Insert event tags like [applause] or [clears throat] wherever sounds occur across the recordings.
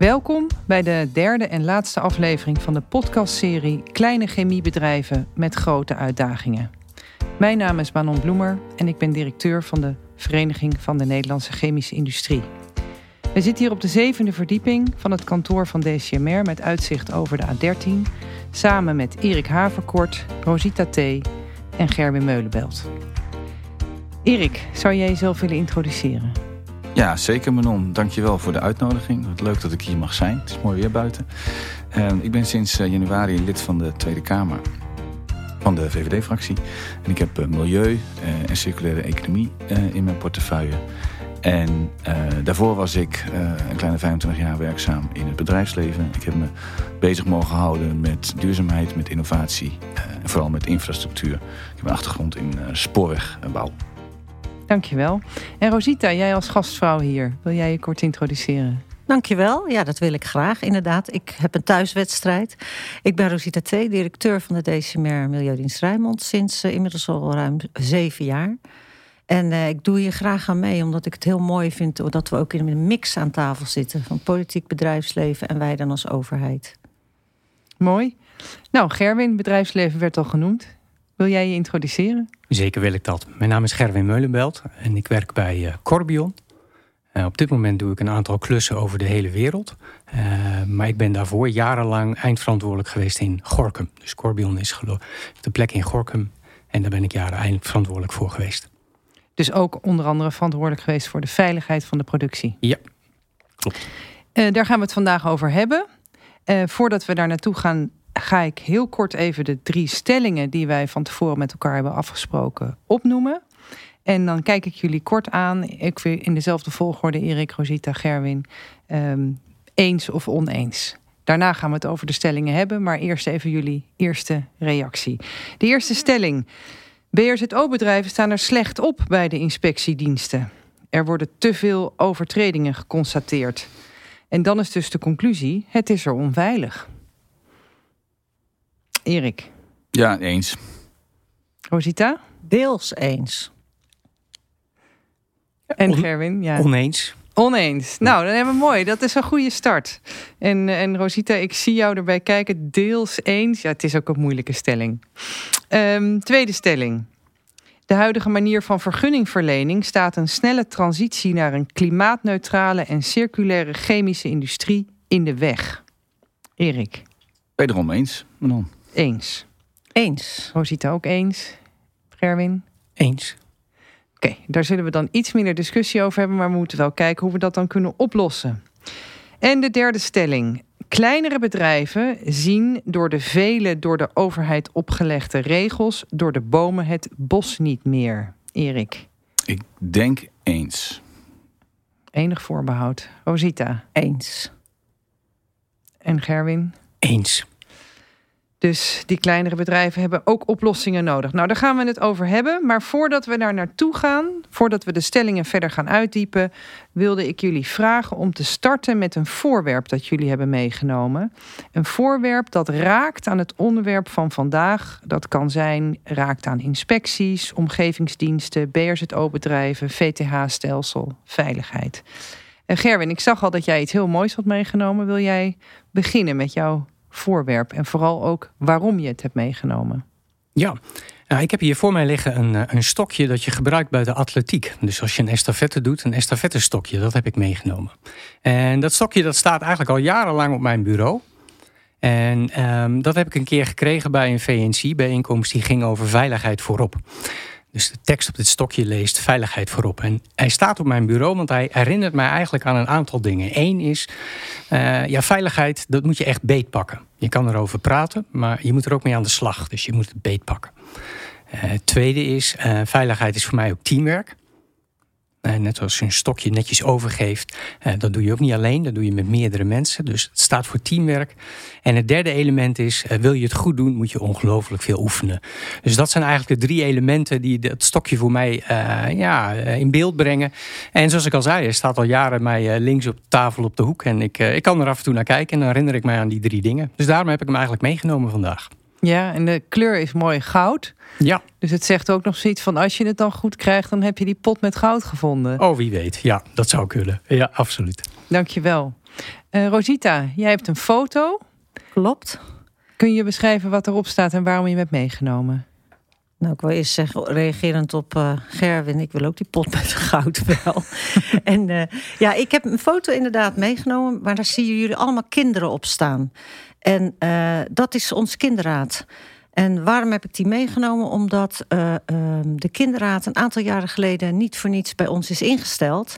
Welkom bij de derde en laatste aflevering van de podcastserie Kleine chemiebedrijven met grote uitdagingen. Mijn naam is Manon Bloemer en ik ben directeur van de Vereniging van de Nederlandse Chemische Industrie. We zitten hier op de zevende verdieping van het kantoor van DCMR met uitzicht over de A13, samen met Erik Haverkort, Rosita T. en Gerwin Meulenbelt. Erik, zou jij jezelf willen introduceren? Ja, zeker Manon. Dankjewel voor de uitnodiging. Wat leuk dat ik hier mag zijn. Het is mooi weer buiten. Uh, ik ben sinds eh, januari lid van de Tweede Kamer van de VVD-fractie. En ik heb uh, milieu en circulaire economie in mijn portefeuille. En daarvoor was ik een kleine 25 jaar werkzaam in het bedrijfsleven. Ik heb me bezig mogen houden met duurzaamheid, met innovatie en vooral met infrastructuur. Ik heb een achtergrond in spoorwegbouw. Dankjewel. En Rosita, jij als gastvrouw hier, wil jij je kort introduceren? Dankjewel. Ja, dat wil ik graag, inderdaad. Ik heb een thuiswedstrijd. Ik ben Rosita T., directeur van de DCMR Milieudienst Rijnmond... sinds uh, inmiddels al ruim zeven jaar. En uh, ik doe hier graag aan mee, omdat ik het heel mooi vind... dat we ook in een mix aan tafel zitten... van politiek, bedrijfsleven en wij dan als overheid. Mooi. Nou, Gerwin, bedrijfsleven werd al genoemd. Wil jij je introduceren? Zeker wil ik dat. Mijn naam is Gerwin Meulenbelt en ik werk bij uh, Corbion. Uh, op dit moment doe ik een aantal klussen over de hele wereld. Uh, maar ik ben daarvoor jarenlang eindverantwoordelijk geweest in Gorkum. Dus Corbion is de plek in Gorkum. En daar ben ik jaren eindverantwoordelijk voor geweest. Dus ook onder andere verantwoordelijk geweest voor de veiligheid van de productie? Ja, klopt. daar gaan we het vandaag over hebben. voordat we daar naartoe gaan, ga ik heel kort even de drie stellingen die wij van tevoren met elkaar hebben afgesproken opnoemen. En dan kijk ik jullie kort aan. Ik weer in dezelfde volgorde, Erik, Rosita, Gerwin. Um, eens of oneens. Daarna gaan we het over de stellingen hebben, maar eerst even jullie eerste reactie. De eerste stelling. BRZO-bedrijven staan er slecht op bij de inspectiediensten. Er worden te veel overtredingen geconstateerd. En dan is dus de conclusie: het is er onveilig. Erik? Ja, eens. Rosita? Deels eens. En Gerwin? Ja. Oneens. Oneens. Nou, dan hebben we mooi. Dat is een goede start. En, en Rosita, ik zie jou erbij kijken. Deels eens. Ja, het is ook een moeilijke stelling. Um, tweede stelling. De huidige manier van vergunningverlening staat een snelle transitie naar een klimaatneutrale en circulaire chemische industrie in de weg. Erik. Wederom eens, Manon. Eens. Eens. Rosita ook eens. Gerwin? Eens. Oké, daar zullen we dan iets minder discussie over hebben, maar we moeten wel kijken hoe we dat dan kunnen oplossen. En de derde stelling. Kleinere bedrijven zien door de vele door de overheid opgelegde regels door de bomen het bos niet meer. Erik. Ik denk eens. Enig voorbehoud. Rosita. Eens. En Gerwin? Eens. Dus die kleinere bedrijven hebben ook oplossingen nodig. Nou, daar gaan we het over hebben. Maar voordat we daar naartoe gaan, voordat we de stellingen verder gaan uitdiepen, wilde ik jullie vragen om te starten met een voorwerp dat jullie hebben meegenomen. Een voorwerp dat raakt aan het onderwerp van vandaag. Dat kan zijn, raakt aan inspecties, omgevingsdiensten, BRZO-bedrijven, VTH-stelsel, veiligheid. En Gerwin, ik zag al dat jij iets heel moois had meegenomen. Wil jij beginnen met jouw voorwerp en vooral ook waarom je het hebt meegenomen. Ja, nou, ik heb hier voor mij liggen een, eh, een stokje dat je gebruikt bij de atletiek. Dus als je een estafette doet, een estafettestokje, dat heb ik meegenomen. En dat stokje dat staat eigenlijk al jarenlang op mijn bureau. En um, dat heb ik een keer gekregen bij een VNC-bijeenkomst die ging over veiligheid voorop. Dus de tekst op dit stokje leest veiligheid voorop. En hij staat op mijn bureau, want hij herinnert mij eigenlijk aan een aantal dingen. Eén is, uh, ja, veiligheid, dat moet je echt beetpakken. Je kan erover praten, maar je moet er ook mee aan de slag. Dus je moet het beetpakken. Uh, tweede is, uh, veiligheid is voor mij ook teamwerk. Uh, net als je een stokje netjes overgeeft. Uh, dat doe je ook niet alleen, dat doe je met meerdere mensen. Dus het staat voor teamwerk. En het derde element is, uh, wil je het goed doen, moet je ongelooflijk veel oefenen. Dus dat zijn eigenlijk de drie elementen die het stokje voor mij ja, in beeld brengen. En zoals ik al zei, er staat al jaren mij links op tafel op de hoek. En ik, ik kan er af en toe naar kijken en dan herinner ik mij aan die drie dingen. Dus daarom heb ik hem eigenlijk meegenomen vandaag. Ja, en de kleur is mooi goud. Ja. Dus het zegt ook nog zoiets van als je het dan goed krijgt, dan heb je die pot met goud gevonden. Oh, wie weet. Ja, dat zou kunnen. Ja, absoluut. Dankjewel. Uh, Rosita, jij hebt een foto. Klopt. Kun je beschrijven wat erop staat en waarom je hem hebt meegenomen? Nou, ik wil eerst zeggen, reagerend op uh, Gerwin, ik wil ook die pot met goud wel. [laughs] en uh, ja, ik heb een foto inderdaad meegenomen, maar daar zie je jullie allemaal kinderen op staan. En uh, dat is ons kinderraad. En waarom heb ik die meegenomen? Omdat uh, de kinderraad een aantal jaren geleden niet voor niets bij ons is ingesteld.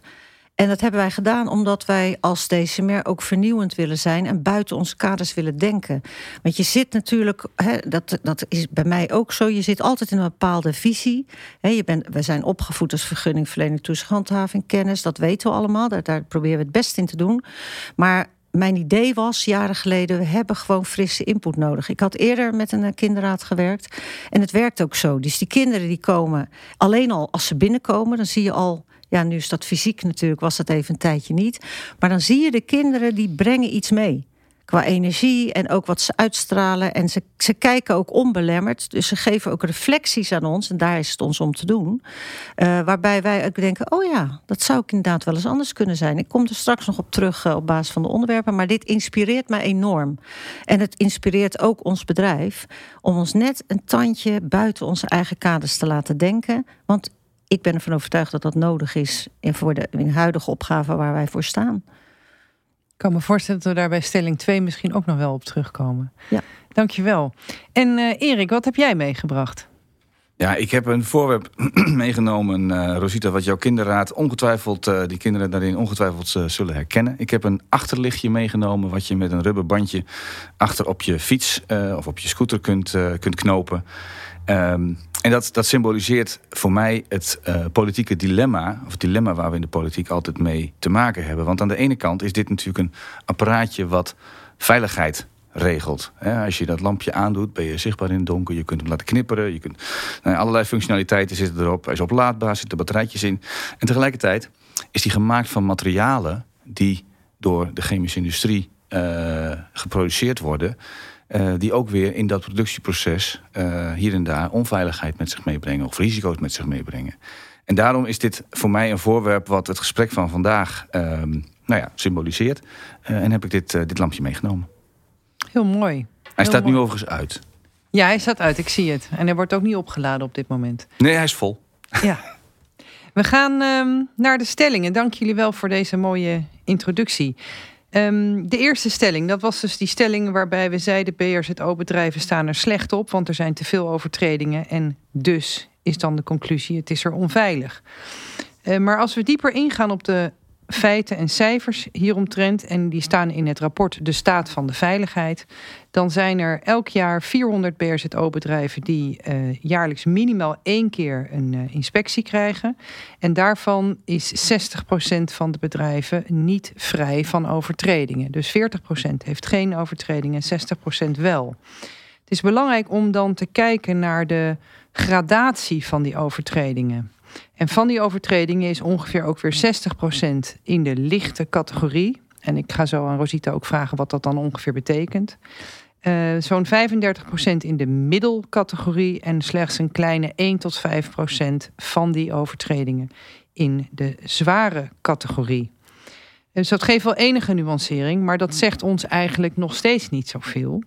En dat hebben wij gedaan omdat wij als DCMR ook vernieuwend willen zijn en buiten onze kaders willen denken. Want je zit natuurlijk, hè, dat, dat is bij mij ook zo, je zit altijd in een bepaalde visie. Hè, je bent, we zijn opgevoed als vergunningverlening, toezichthandhaving, kennis, dat weten we allemaal. Daar, daar proberen we het best in te doen. Maar mijn idee was jaren geleden, we hebben gewoon frisse input nodig. Ik had eerder met een kinderraad gewerkt en het werkt ook zo. Dus die kinderen die komen, alleen al als ze binnenkomen, dan zie je al ja, nu is dat fysiek natuurlijk, was dat even een tijdje niet. Maar dan zie je de kinderen die brengen iets mee. Qua energie en ook wat ze uitstralen. En ze, ze kijken ook onbelemmerd. Dus ze geven ook reflecties aan ons. En daar is het ons om te doen. Uh, waarbij wij ook denken: oh ja, dat zou ik inderdaad wel eens anders kunnen zijn. Ik kom er straks nog op terug uh, op basis van de onderwerpen. Maar dit inspireert mij enorm. En het inspireert ook ons bedrijf om ons net een tandje buiten onze eigen kaders te laten denken. Want ik ben ervan overtuigd dat dat nodig is voor de, in huidige opgave waar wij voor staan. Ik kan me voorstellen dat we daar bij stelling 2 misschien ook nog wel op terugkomen. Ja. Dankjewel. En uh, Erik, wat heb jij meegebracht? Ja, ik heb een voorwerp [clears throat] meegenomen, uh, Rosita, wat jouw kinderraad ongetwijfeld, uh, die kinderen daarin ongetwijfeld uh, zullen herkennen. Ik heb een achterlichtje meegenomen, wat je met een rubberbandje achter op je fiets of op je scooter kunt, kunt knopen. Um, en dat, dat symboliseert voor mij het uh, politieke dilemma, of het dilemma waar we in de politiek altijd mee te maken hebben. Want aan de ene kant is dit natuurlijk een apparaatje wat veiligheid regelt. Als je dat lampje aandoet, ben je zichtbaar in het donker. Je kunt hem laten knipperen. Je kunt, nou, allerlei functionaliteiten zitten erop. Hij is oplaadbaar, zitten batterijtjes in. En tegelijkertijd is hij gemaakt van materialen die door de chemische industrie uh, geproduceerd worden. Uh, die ook weer in dat productieproces uh, hier en daar onveiligheid met zich meebrengen of risico's met zich meebrengen. En daarom is dit voor mij een voorwerp wat het gesprek van vandaag uh, nou ja, symboliseert. Eh, en heb ik dit, dit lampje meegenomen. Heel mooi. Hij staat nu overigens uit. Ja, hij staat uit. Ik zie het. En hij wordt ook niet opgeladen op dit moment. Nee, hij is vol. Ja. We gaan ehm, naar de stellingen. Dank jullie wel voor deze mooie introductie. Um, de eerste stelling, dat was dus die stelling waarbij we zeiden... BRZO-bedrijven staan er slecht op, want er zijn te veel overtredingen. En dus is dan de conclusie, het is er onveilig. Uh, maar als we dieper ingaan op de feiten en cijfers hieromtrent... en die staan in het rapport De Staat van de Veiligheid... dan zijn er elk jaar 400 BRZO-bedrijven... die uh, jaarlijks minimaal één keer een uh, inspectie krijgen. En daarvan is 60% van de bedrijven niet vrij van overtredingen. Dus 40% heeft geen overtredingen, 60% wel. Het is belangrijk om dan te kijken naar de gradatie van die overtredingen... En van die overtredingen is ongeveer ook weer 60% in de lichte categorie. En ik ga zo aan Rosita ook vragen wat dat dan ongeveer betekent. Uh, Zo'n 35% in de middelcategorie en slechts een kleine 1 tot 5% van die overtredingen in de zware categorie. Dus dat geeft wel enige nuancering, maar dat zegt ons eigenlijk nog steeds niet zoveel.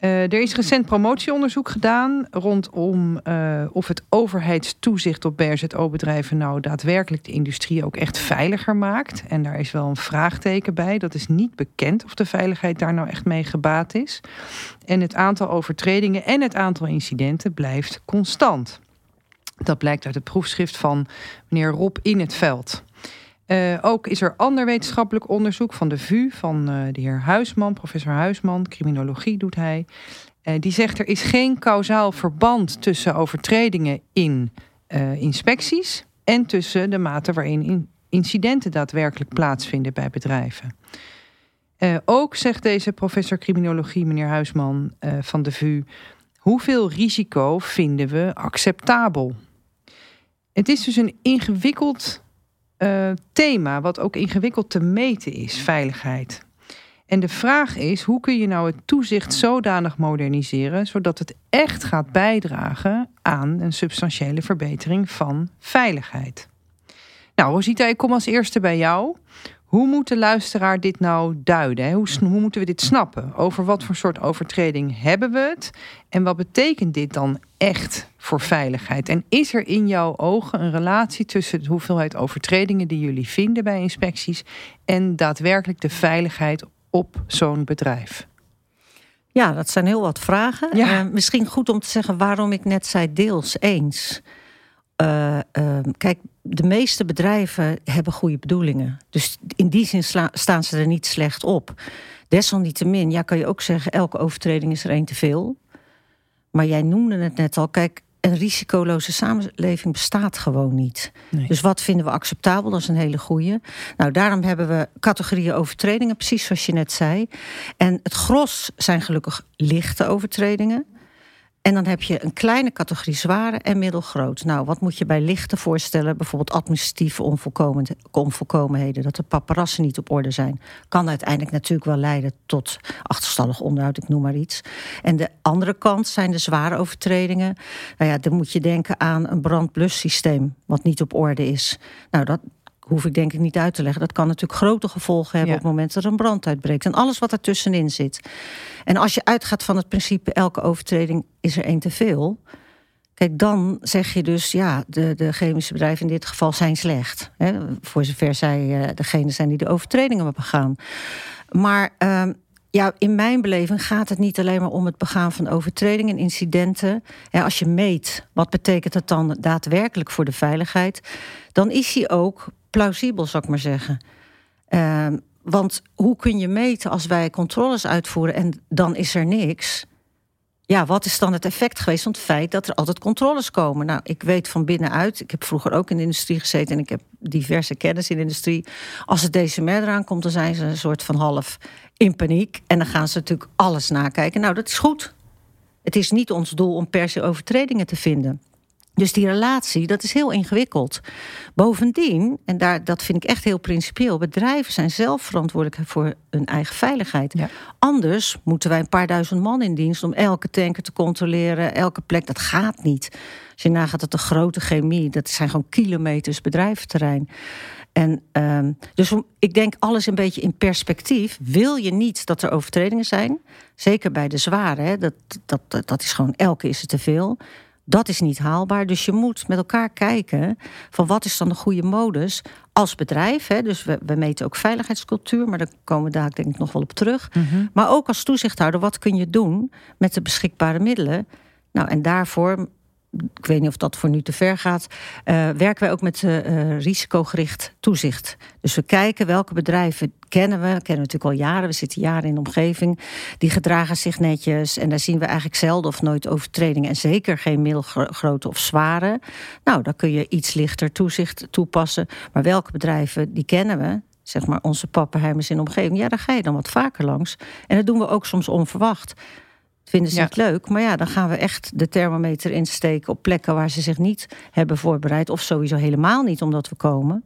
Uh, er is recent promotieonderzoek gedaan rondom uh, of het overheidstoezicht op BRZO-bedrijven nou daadwerkelijk de industrie ook echt veiliger maakt. En daar is wel een vraagteken bij. Dat is niet bekend of de veiligheid daar nou echt mee gebaat is. En het aantal overtredingen en het aantal incidenten blijft constant. Dat blijkt uit het proefschrift van meneer Rob in het veld. Uh, ook is er ander wetenschappelijk onderzoek van de VU van uh, de heer Huisman, professor Huisman, criminologie doet hij. Uh, die zegt er is geen kausaal verband tussen overtredingen in inspecties en tussen de mate waarin in incidenten daadwerkelijk plaatsvinden bij bedrijven. ook zegt deze professor criminologie, meneer Huisman van de VU, hoeveel risico vinden we acceptabel? Het is dus een ingewikkeld uh, thema, wat ook ingewikkeld te meten is, veiligheid. En de vraag is, hoe kun je nou het toezicht zodanig moderniseren, zodat het echt gaat bijdragen aan een substantiële verbetering van veiligheid? Nou, Rosita, ik kom als eerste bij jou. Hoe moet de luisteraar dit nou duiden? Hoe, hoe, moeten we dit snappen? Over wat voor soort overtreding hebben we het? En wat betekent dit dan echt voor veiligheid? En is er in jouw ogen een relatie tussen de hoeveelheid overtredingen die jullie vinden bij inspecties en daadwerkelijk de veiligheid op zo'n bedrijf? Ja, dat zijn heel wat vragen. Ja. Uh, misschien goed om te zeggen waarom ik net zei deels eens. Uh, uh, kijk, de meeste bedrijven hebben goede bedoelingen. Dus in die zin staan ze er niet slecht op. Desalniettemin, ja, kan je ook zeggen, elke overtreding is er één te veel. Maar jij noemde het net al, kijk, een risicoloze samenleving bestaat gewoon niet. Nee. Dus wat vinden we acceptabel? Dat is een hele goede. Nou, daarom hebben we categorieën overtredingen, precies zoals je net zei. En het gros zijn gelukkig lichte overtredingen. En dan heb je een kleine categorie zware en middelgroot. Nou, wat moet je bij lichte voorstellen? Bijvoorbeeld administratieve onvolkomenheden. Dat de paparazzen niet op orde zijn. Kan uiteindelijk natuurlijk wel leiden tot achterstallig onderhoud, ik noem maar iets. En de andere kant zijn de zware overtredingen. Nou ja, dan moet je denken aan een brandblussysteem wat niet op orde is. Nou, dat, hoef ik denk ik niet uit te leggen. Dat kan natuurlijk grote gevolgen hebben ja. op het moment dat er een brand uitbreekt. En alles wat ertussenin zit. En als je uitgaat van het principe elke overtreding is er één te veel. Kijk, dan zeg je dus, ja, de, de chemische bedrijven in dit geval zijn slecht. Hè, voor zover zij uh, degene zijn die de overtredingen hebben begaan. Maar uh, ja, in mijn beleving gaat het niet alleen maar om het begaan van overtredingen en incidenten. Ja, als je meet, wat betekent dat dan daadwerkelijk voor de veiligheid? Dan is hij ook plausibel, zou ik maar zeggen. Uh, want hoe kun je meten als wij controles uitvoeren en dan is er niks? Ja, wat is dan het effect geweest van het feit dat er altijd controles komen? Nou, ik weet van binnenuit, ik heb vroeger ook in de industrie gezeten en ik heb diverse kennis in de industrie. Als het DCMR eraan komt, dan zijn ze een soort van half in paniek. En dan gaan ze natuurlijk alles nakijken. Nou, dat is goed. Het is niet ons doel om per se overtredingen te vinden. Dus die relatie, dat is heel ingewikkeld. Bovendien, en daar, dat vind ik echt heel principieel... bedrijven zijn zelf verantwoordelijk voor hun eigen veiligheid. Ja. Anders moeten wij een paar duizend man in dienst... om elke tanker te controleren, elke plek. Dat gaat niet. Als je nagaat dat de grote chemie... dat zijn gewoon kilometers bedrijventerrein. En um, dus ik denk alles een beetje in perspectief. Wil je niet dat er overtredingen zijn? Zeker bij de zware, hè, dat, dat, dat, dat is gewoon elke is het te veel... Dat is niet haalbaar. Dus je moet met elkaar kijken van wat is dan de goede modus als bedrijf. Hè, dus we, we meten ook veiligheidscultuur, maar daar komen we daar denk ik nog wel op terug. Mm -hmm. Maar ook als toezichthouder, wat kun je doen met de beschikbare middelen? Nou, en daarvoor ik weet niet of dat voor nu te ver gaat, uh, werken wij ook met uh, risicogericht toezicht. Dus we kijken welke bedrijven kennen we, kennen we natuurlijk al jaren, we zitten jaren in de omgeving, die gedragen zich netjes. En daar zien we eigenlijk zelden of nooit overtredingen. En zeker geen middelgrote of zware. Nou, dan kun je iets lichter toezicht toepassen, maar welke bedrijven die kennen we, zeg maar onze pappenheimers in de omgeving, ja, daar ga je dan wat vaker langs. En dat doen we ook soms onverwacht vinden ze Ja. het leuk. Maar ja, dan gaan we echt de thermometer insteken op plekken waar ze zich niet hebben voorbereid. Of sowieso helemaal niet, omdat we komen.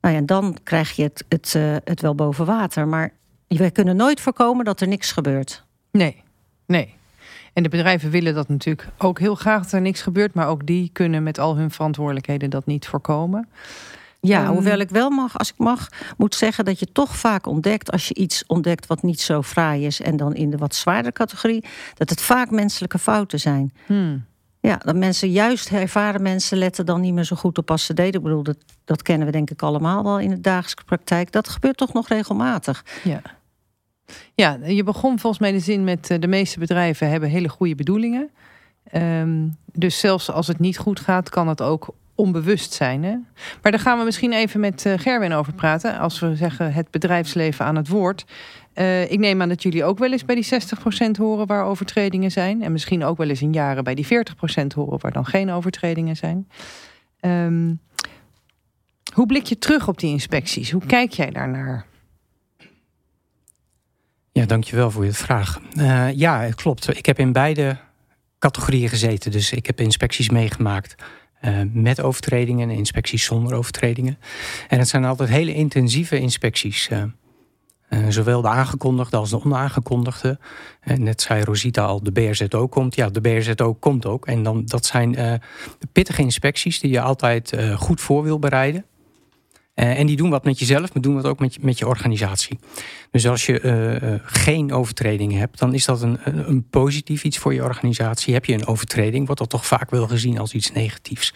Nou ja, dan krijg je het, het, eh, het wel boven water. Maar wij kunnen nooit voorkomen dat er niks gebeurt. Nee, nee. En de bedrijven willen dat natuurlijk ook heel graag dat er niks gebeurt. Maar ook die kunnen met al hun verantwoordelijkheden dat niet voorkomen. Ja, Ehm, hoewel ik wel mag, als ik mag, moet zeggen dat je toch vaak ontdekt, als je iets ontdekt wat niet zo fraai is en dan in de wat zwaardere categorie, dat het vaak menselijke fouten zijn. Hmm. Ja, dat mensen, juist ervaren mensen, letten dan niet meer zo goed op als ze deden. Ik bedoel, dat, dat kennen we denk ik allemaal wel in de dagelijkse praktijk. Dat gebeurt toch nog regelmatig. Ja. Ja, je begon volgens mij de zin met eh, de meeste bedrijven hebben hele goede bedoelingen. Ehm, dus zelfs als het niet goed gaat, kan het ook onbewust zijn. Hè? Maar daar gaan we misschien even met eh, Gerwin over praten. Als we zeggen het bedrijfsleven aan het woord. Eh, ik neem aan dat jullie ook wel eens bij die 60% horen waar overtredingen zijn. En misschien ook wel eens in jaren bij die 40% horen waar dan geen overtredingen zijn. Ehm, hoe blik je terug op die inspecties? Hoe kijk jij daarnaar? Ja, dankjewel voor je vraag. Uh, ja, het klopt. Ik heb in beide categorieën gezeten. Dus ik heb inspecties meegemaakt met overtredingen en inspecties zonder overtredingen. En het zijn altijd hele intensieve inspecties. Uh, uh, zowel de aangekondigde als de onaangekondigde. En net zei Rosita al, de BRZO komt. Ja, de BRZO komt ook. En dan, dat zijn pittige inspecties die je altijd goed voor wil bereiden. Uh, en die doen wat met jezelf, maar doen wat ook met je, met je organisatie. Dus als je uh, geen overtredingen hebt, dan is dat een, een, positief iets voor je organisatie. Heb je een overtreding, wordt dat toch vaak wel gezien als iets negatiefs.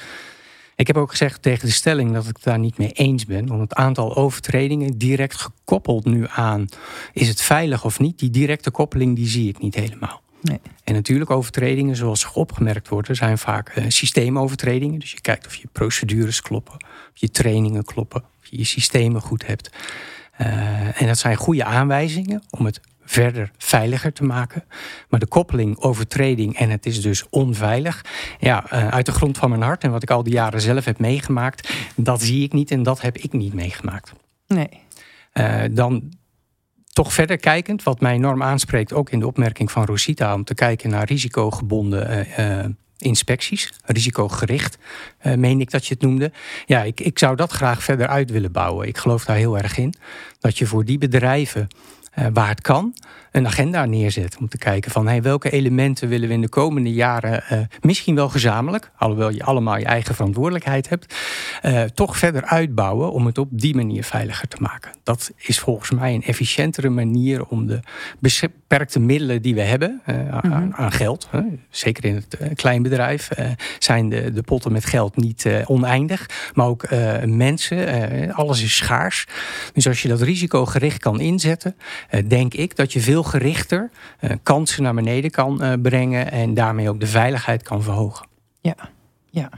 Ik heb ook gezegd tegen de stelling dat ik daar niet mee eens ben. Want het aantal overtredingen direct gekoppeld nu aan is het veilig of niet, die directe koppeling die zie ik niet helemaal. Nee. En natuurlijk overtredingen zoals opgemerkt worden zijn vaak uh, systeemovertredingen. Dus je kijkt of je procedures kloppen, of je trainingen kloppen, of je je systemen goed hebt. Uh, en dat zijn goede aanwijzingen om het verder veiliger te maken. Maar de koppeling overtreding en het is dus onveilig. Ja, uh, uit de grond van mijn hart en wat ik al die jaren zelf heb meegemaakt, dat zie ik niet en dat heb ik niet meegemaakt. Nee. Dan toch verder kijkend, wat mij enorm aanspreekt, ook in de opmerking van Rosita, om te kijken naar risicogebonden uh, inspecties, risicogericht, uh, meen ik dat je het noemde. Ja, ik, ik zou dat graag verder uit willen bouwen. Ik geloof daar heel erg in. Dat je voor die bedrijven waar het kan, een agenda neerzet. Om te kijken van hey, welke elementen willen we in de komende jaren, uh, misschien wel gezamenlijk, alhoewel je allemaal je eigen verantwoordelijkheid hebt, uh, toch verder uitbouwen om het op die manier veiliger te maken. Dat is volgens mij een efficiëntere manier om de beperkte middelen die we hebben uh, mm -hmm. aan, aan, geld, zeker in het kleinbedrijf, zijn de, de potten met geld niet oneindig, maar ook mensen, alles is schaars. Dus als je dat risicogericht kan inzetten, denk ik dat je veel gerichter uh, kansen naar beneden kan uh, brengen en daarmee ook de veiligheid kan verhogen. Ja, ja.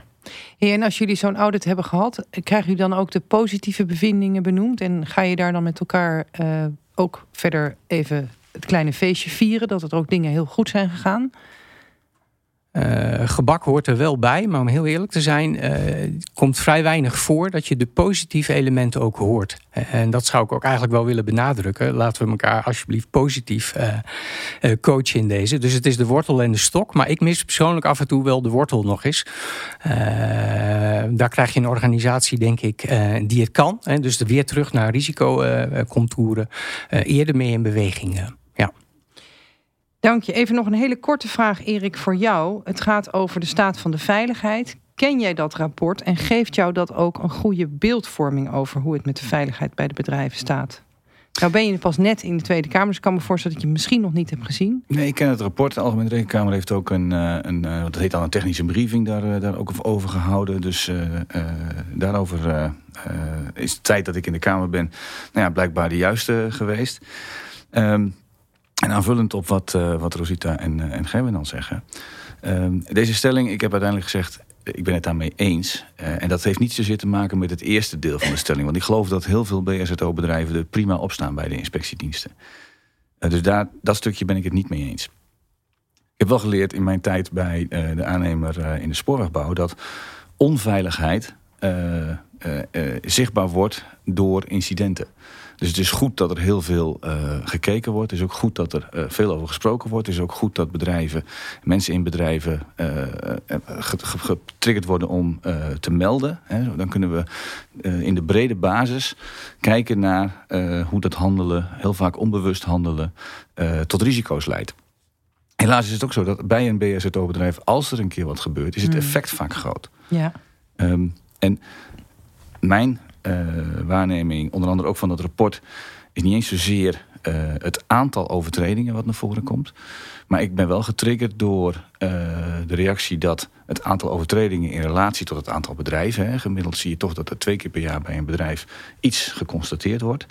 en als jullie zo'n audit hebben gehad, krijgen jullie dan ook de positieve bevindingen benoemd? En ga je daar dan met elkaar uh, ook verder even het kleine feestje vieren, dat er ook dingen heel goed zijn gegaan? Uh, gebak hoort er wel bij, maar om heel eerlijk te zijn, uh, komt vrij weinig voor dat je de positieve elementen ook hoort. En dat zou ik ook eigenlijk wel willen benadrukken. Laten we elkaar alsjeblieft positief coachen in deze. Dus het is de wortel en de stok, maar ik mis persoonlijk af en toe wel de wortel nog eens. daar krijg je een organisatie, denk ik, die het kan. Hè, dus weer terug naar risicocontouren, eerder mee in beweging. ja. Dank je. Even nog een hele korte vraag, Erik, voor jou. Het gaat over de staat van de veiligheid. Ken jij dat rapport en geeft jou dat ook een goede beeldvorming over hoe het met de veiligheid bij de bedrijven staat? Nou ben je pas net in de Tweede Kamer, dus ik kan me voorstellen dat je het misschien nog niet hebt gezien. Nee, ik ken het rapport. De Algemene Rekenkamer heeft ook een, een, een dat heet dan een technische briefing daar, daar ook over gehouden. Dus daarover is de tijd dat ik in de Kamer ben, nou ja, blijkbaar de juiste geweest. Um, en aanvullend op wat, uh, wat Rosita en, uh, en Gerwin dan zeggen. Uh, deze stelling, ik heb uiteindelijk gezegd, ik ben het daarmee eens. En dat heeft niet zozeer te maken met het eerste deel van de stelling. Want ik geloof dat heel veel BSO-bedrijven er prima op staan bij de inspectiediensten. dus daar, dat stukje ben ik het niet mee eens. Ik heb wel geleerd in mijn tijd bij de aannemer in de spoorwegbouw... dat onveiligheid zichtbaar wordt door incidenten. Dus het is goed dat er heel veel uh, gekeken wordt. Het is ook goed dat er uh, veel over gesproken wordt. Het is ook goed dat bedrijven, mensen in bedrijven uh, getriggerd worden om te melden. Hè. Dan kunnen we in de brede basis kijken naar hoe dat handelen, heel vaak onbewust handelen, tot risico's leidt. Helaas is het ook zo dat bij een BSO-bedrijf, als er een keer wat gebeurt, is het effect vaak groot. Ja. Um, en mijn waarneming, onder andere ook van dat rapport, is niet eens zozeer uh, het aantal overtredingen wat naar voren komt. Maar ik ben wel getriggerd door uh, de reactie dat het aantal overtredingen in relatie tot het aantal bedrijven, hè, gemiddeld zie je toch dat er twee keer per jaar bij een bedrijf iets geconstateerd wordt.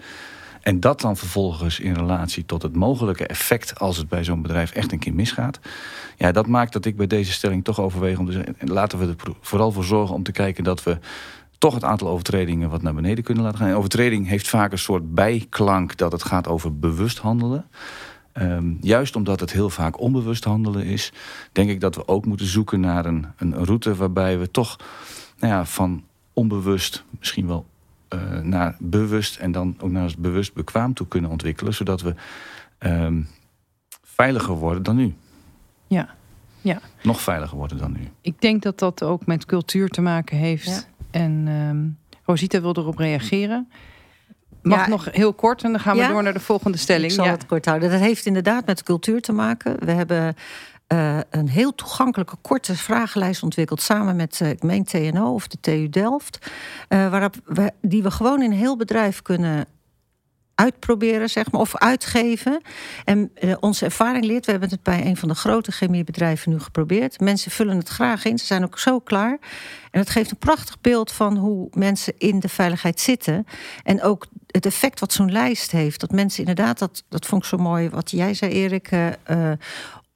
En dat dan vervolgens in relatie tot het mogelijke effect als het bij zo'n bedrijf echt een keer misgaat. Ja, dat maakt dat ik bij deze stelling toch overweeg om te zeggen, laten we er vooral voor zorgen om te kijken dat we toch het aantal overtredingen wat naar beneden kunnen laten gaan. En overtreding heeft vaak een soort bijklank dat het gaat over bewust handelen. Um, juist omdat het heel vaak onbewust handelen is, denk ik dat we ook moeten zoeken naar een, een route waarbij we toch nou ja, van onbewust misschien wel uh, naar bewust en dan ook naar bewust bekwaam toe kunnen ontwikkelen, zodat we um, veiliger worden dan nu. Ja. Ja. Nog veiliger worden dan nu. Ik denk dat dat ook met cultuur te maken heeft. Ja. En um, Rosita wil erop reageren. Mag ja, nog heel kort en dan gaan we ja, door naar de volgende stelling. Ik zal ja. het kort houden. Dat heeft inderdaad met cultuur te maken. We hebben uh, een heel toegankelijke korte vragenlijst ontwikkeld samen met, uh, ik meen TNO of de TU Delft, uh, waarop we, die we gewoon in heel bedrijf kunnen uitproberen, zeg maar, of uitgeven. En uh, onze ervaring leert, we hebben het bij een van de grote chemiebedrijven nu geprobeerd. Mensen vullen het graag in, ze zijn ook zo klaar. En het geeft een prachtig beeld van hoe mensen in de veiligheid zitten. En ook het effect wat zo'n lijst heeft. Dat mensen inderdaad, dat, dat vond ik zo mooi wat jij zei, Erik. Uh, uh,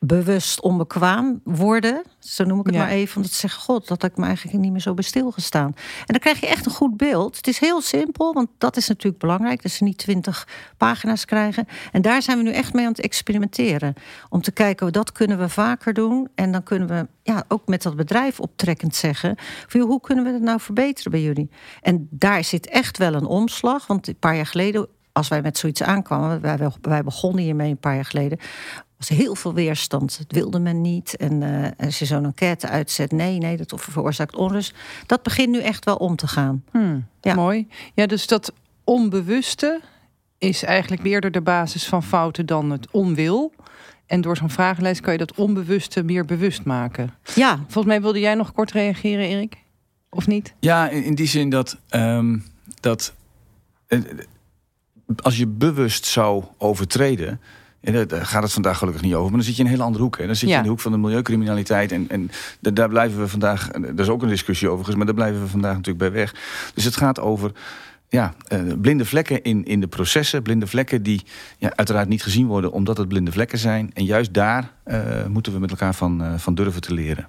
bewust onbekwaam worden. Zo noem ik het maar even. Omdat ze zeggen, god, dat ik me eigenlijk niet meer zo bij stilgestaan. En dan krijg je echt een goed beeld. Het is heel simpel, want dat is natuurlijk belangrijk. Dat ze niet twintig pagina's krijgen. En daar zijn we nu echt mee aan het experimenteren. Om te kijken, dat kunnen we vaker doen. En dan kunnen we ja, ook met dat bedrijf optrekkend zeggen... Van, hoe kunnen we het nou verbeteren bij jullie? En daar zit echt wel een omslag. Want een paar jaar geleden als wij met zoiets aankwamen, wij, wij begonnen hiermee een paar jaar geleden, was heel veel weerstand. Het wilde men niet. En uh, als je zo'n enquête uitzet, nee, nee, dat veroorzaakt onrust. Dat begint nu echt wel om te gaan. Hmm, ja. Mooi. Ja, dus dat onbewuste is eigenlijk eerder de basis van fouten dan het onwil. En door zo'n vragenlijst kan je dat onbewuste meer bewust maken. Ja. Volgens mij wilde jij nog kort reageren, Erik? Of niet? Ja, in, die zin dat, um, dat uh, als je bewust zou overtreden, en daar gaat het vandaag gelukkig niet over. Maar dan zit je in een hele andere hoek. Hè. Dan zit je in de hoek van de milieucriminaliteit. En, en daar blijven we vandaag. Er is ook een discussie over, maar daar blijven we vandaag natuurlijk bij weg. Dus het gaat over ja, uh, blinde vlekken in, in de processen. Blinde vlekken die ja, uiteraard niet gezien worden omdat het blinde vlekken zijn. En juist daar uh, moeten we met elkaar van, uh, van durven te leren.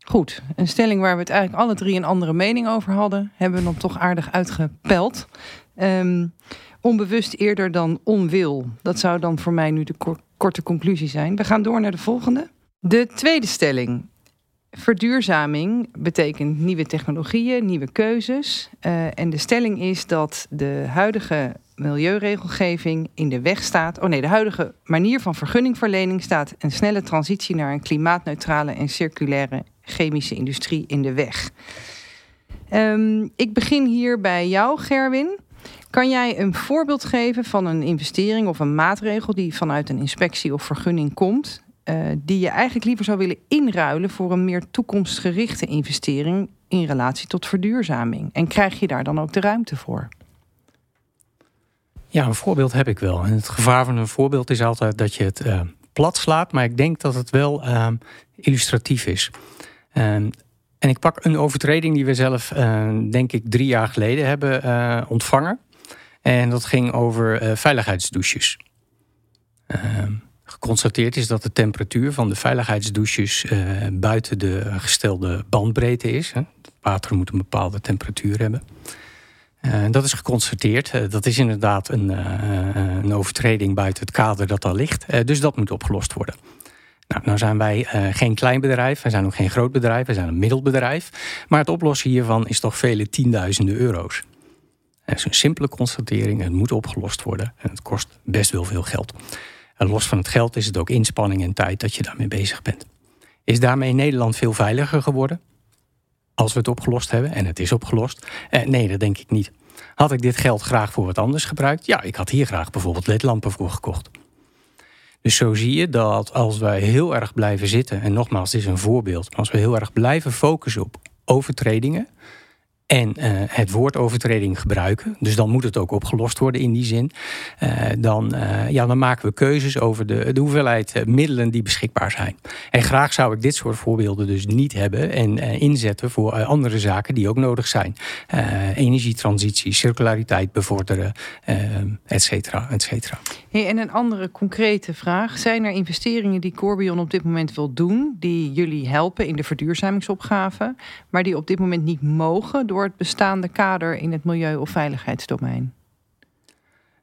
Goed, een stelling waar we het eigenlijk alle drie een andere mening over hadden, hebben we dan toch aardig uitgepeld. Um, onbewust eerder dan onwil. Dat zou dan voor mij nu de korte conclusie zijn. We gaan door naar de volgende. De tweede stelling. Verduurzaming betekent nieuwe technologieën, nieuwe keuzes. Uh, en de stelling is dat de huidige milieuregelgeving in de weg staat. Oh nee, de huidige manier van vergunningverlening staat een snelle transitie naar een klimaatneutrale en circulaire chemische industrie in de weg. Um, ik begin hier bij jou, Gerwin. Kan jij een voorbeeld geven van een investering of een maatregel die vanuit een inspectie of vergunning komt, uh, die je eigenlijk liever zou willen inruilen voor een meer toekomstgerichte investering in relatie tot verduurzaming? En krijg je daar dan ook de ruimte voor? Ja, een voorbeeld heb ik wel. En het gevaar van een voorbeeld is altijd dat je het uh, plat slaat, maar ik denk dat het wel uh, illustratief is. en ik pak een overtreding die we zelf, denk ik, drie jaar geleden hebben ontvangen. En dat ging over uh, veiligheidsdouches. Uh, geconstateerd is dat de temperatuur van de veiligheidsdouches uh, buiten de gestelde bandbreedte is. Hè. Het water moet een bepaalde temperatuur hebben. dat is geconstateerd. dat is inderdaad een, een, overtreding buiten het kader dat al ligt. dus dat moet opgelost worden. Nou, nou zijn wij geen klein bedrijf, wij zijn ook geen groot bedrijf, wij zijn een middelbedrijf. Maar het oplossen hiervan is toch vele tienduizenden euro's. Het is een simpele constatering. Het moet opgelost worden. En het kost best wel veel geld. En los van het geld is het ook inspanning en tijd dat je daarmee bezig bent. Is daarmee Nederland veel veiliger geworden? Als we het opgelost hebben, en het is opgelost? Eh, nee, dat denk ik niet. Had ik dit geld graag voor wat anders gebruikt? Ja, ik had hier graag bijvoorbeeld ledlampen voor gekocht. Dus zo zie je dat als wij heel erg blijven zitten, en nogmaals, dit is een voorbeeld, als we heel erg blijven focussen op overtredingen, en uh, het woord overtreding gebruiken, dus dan moet het ook opgelost worden in die zin, uh, dan, uh, ja, dan maken we keuzes over de, de hoeveelheid middelen die beschikbaar zijn. En graag zou ik dit soort voorbeelden dus niet hebben en inzetten voor andere zaken die ook nodig zijn. energietransitie, circulariteit bevorderen, et cetera, et cetera. En een andere concrete vraag. Zijn er investeringen die Corbion op dit moment wil doen, die jullie helpen in de verduurzamingsopgave, maar die op dit moment niet mogen door het bestaande kader in het milieu- of veiligheidsdomein?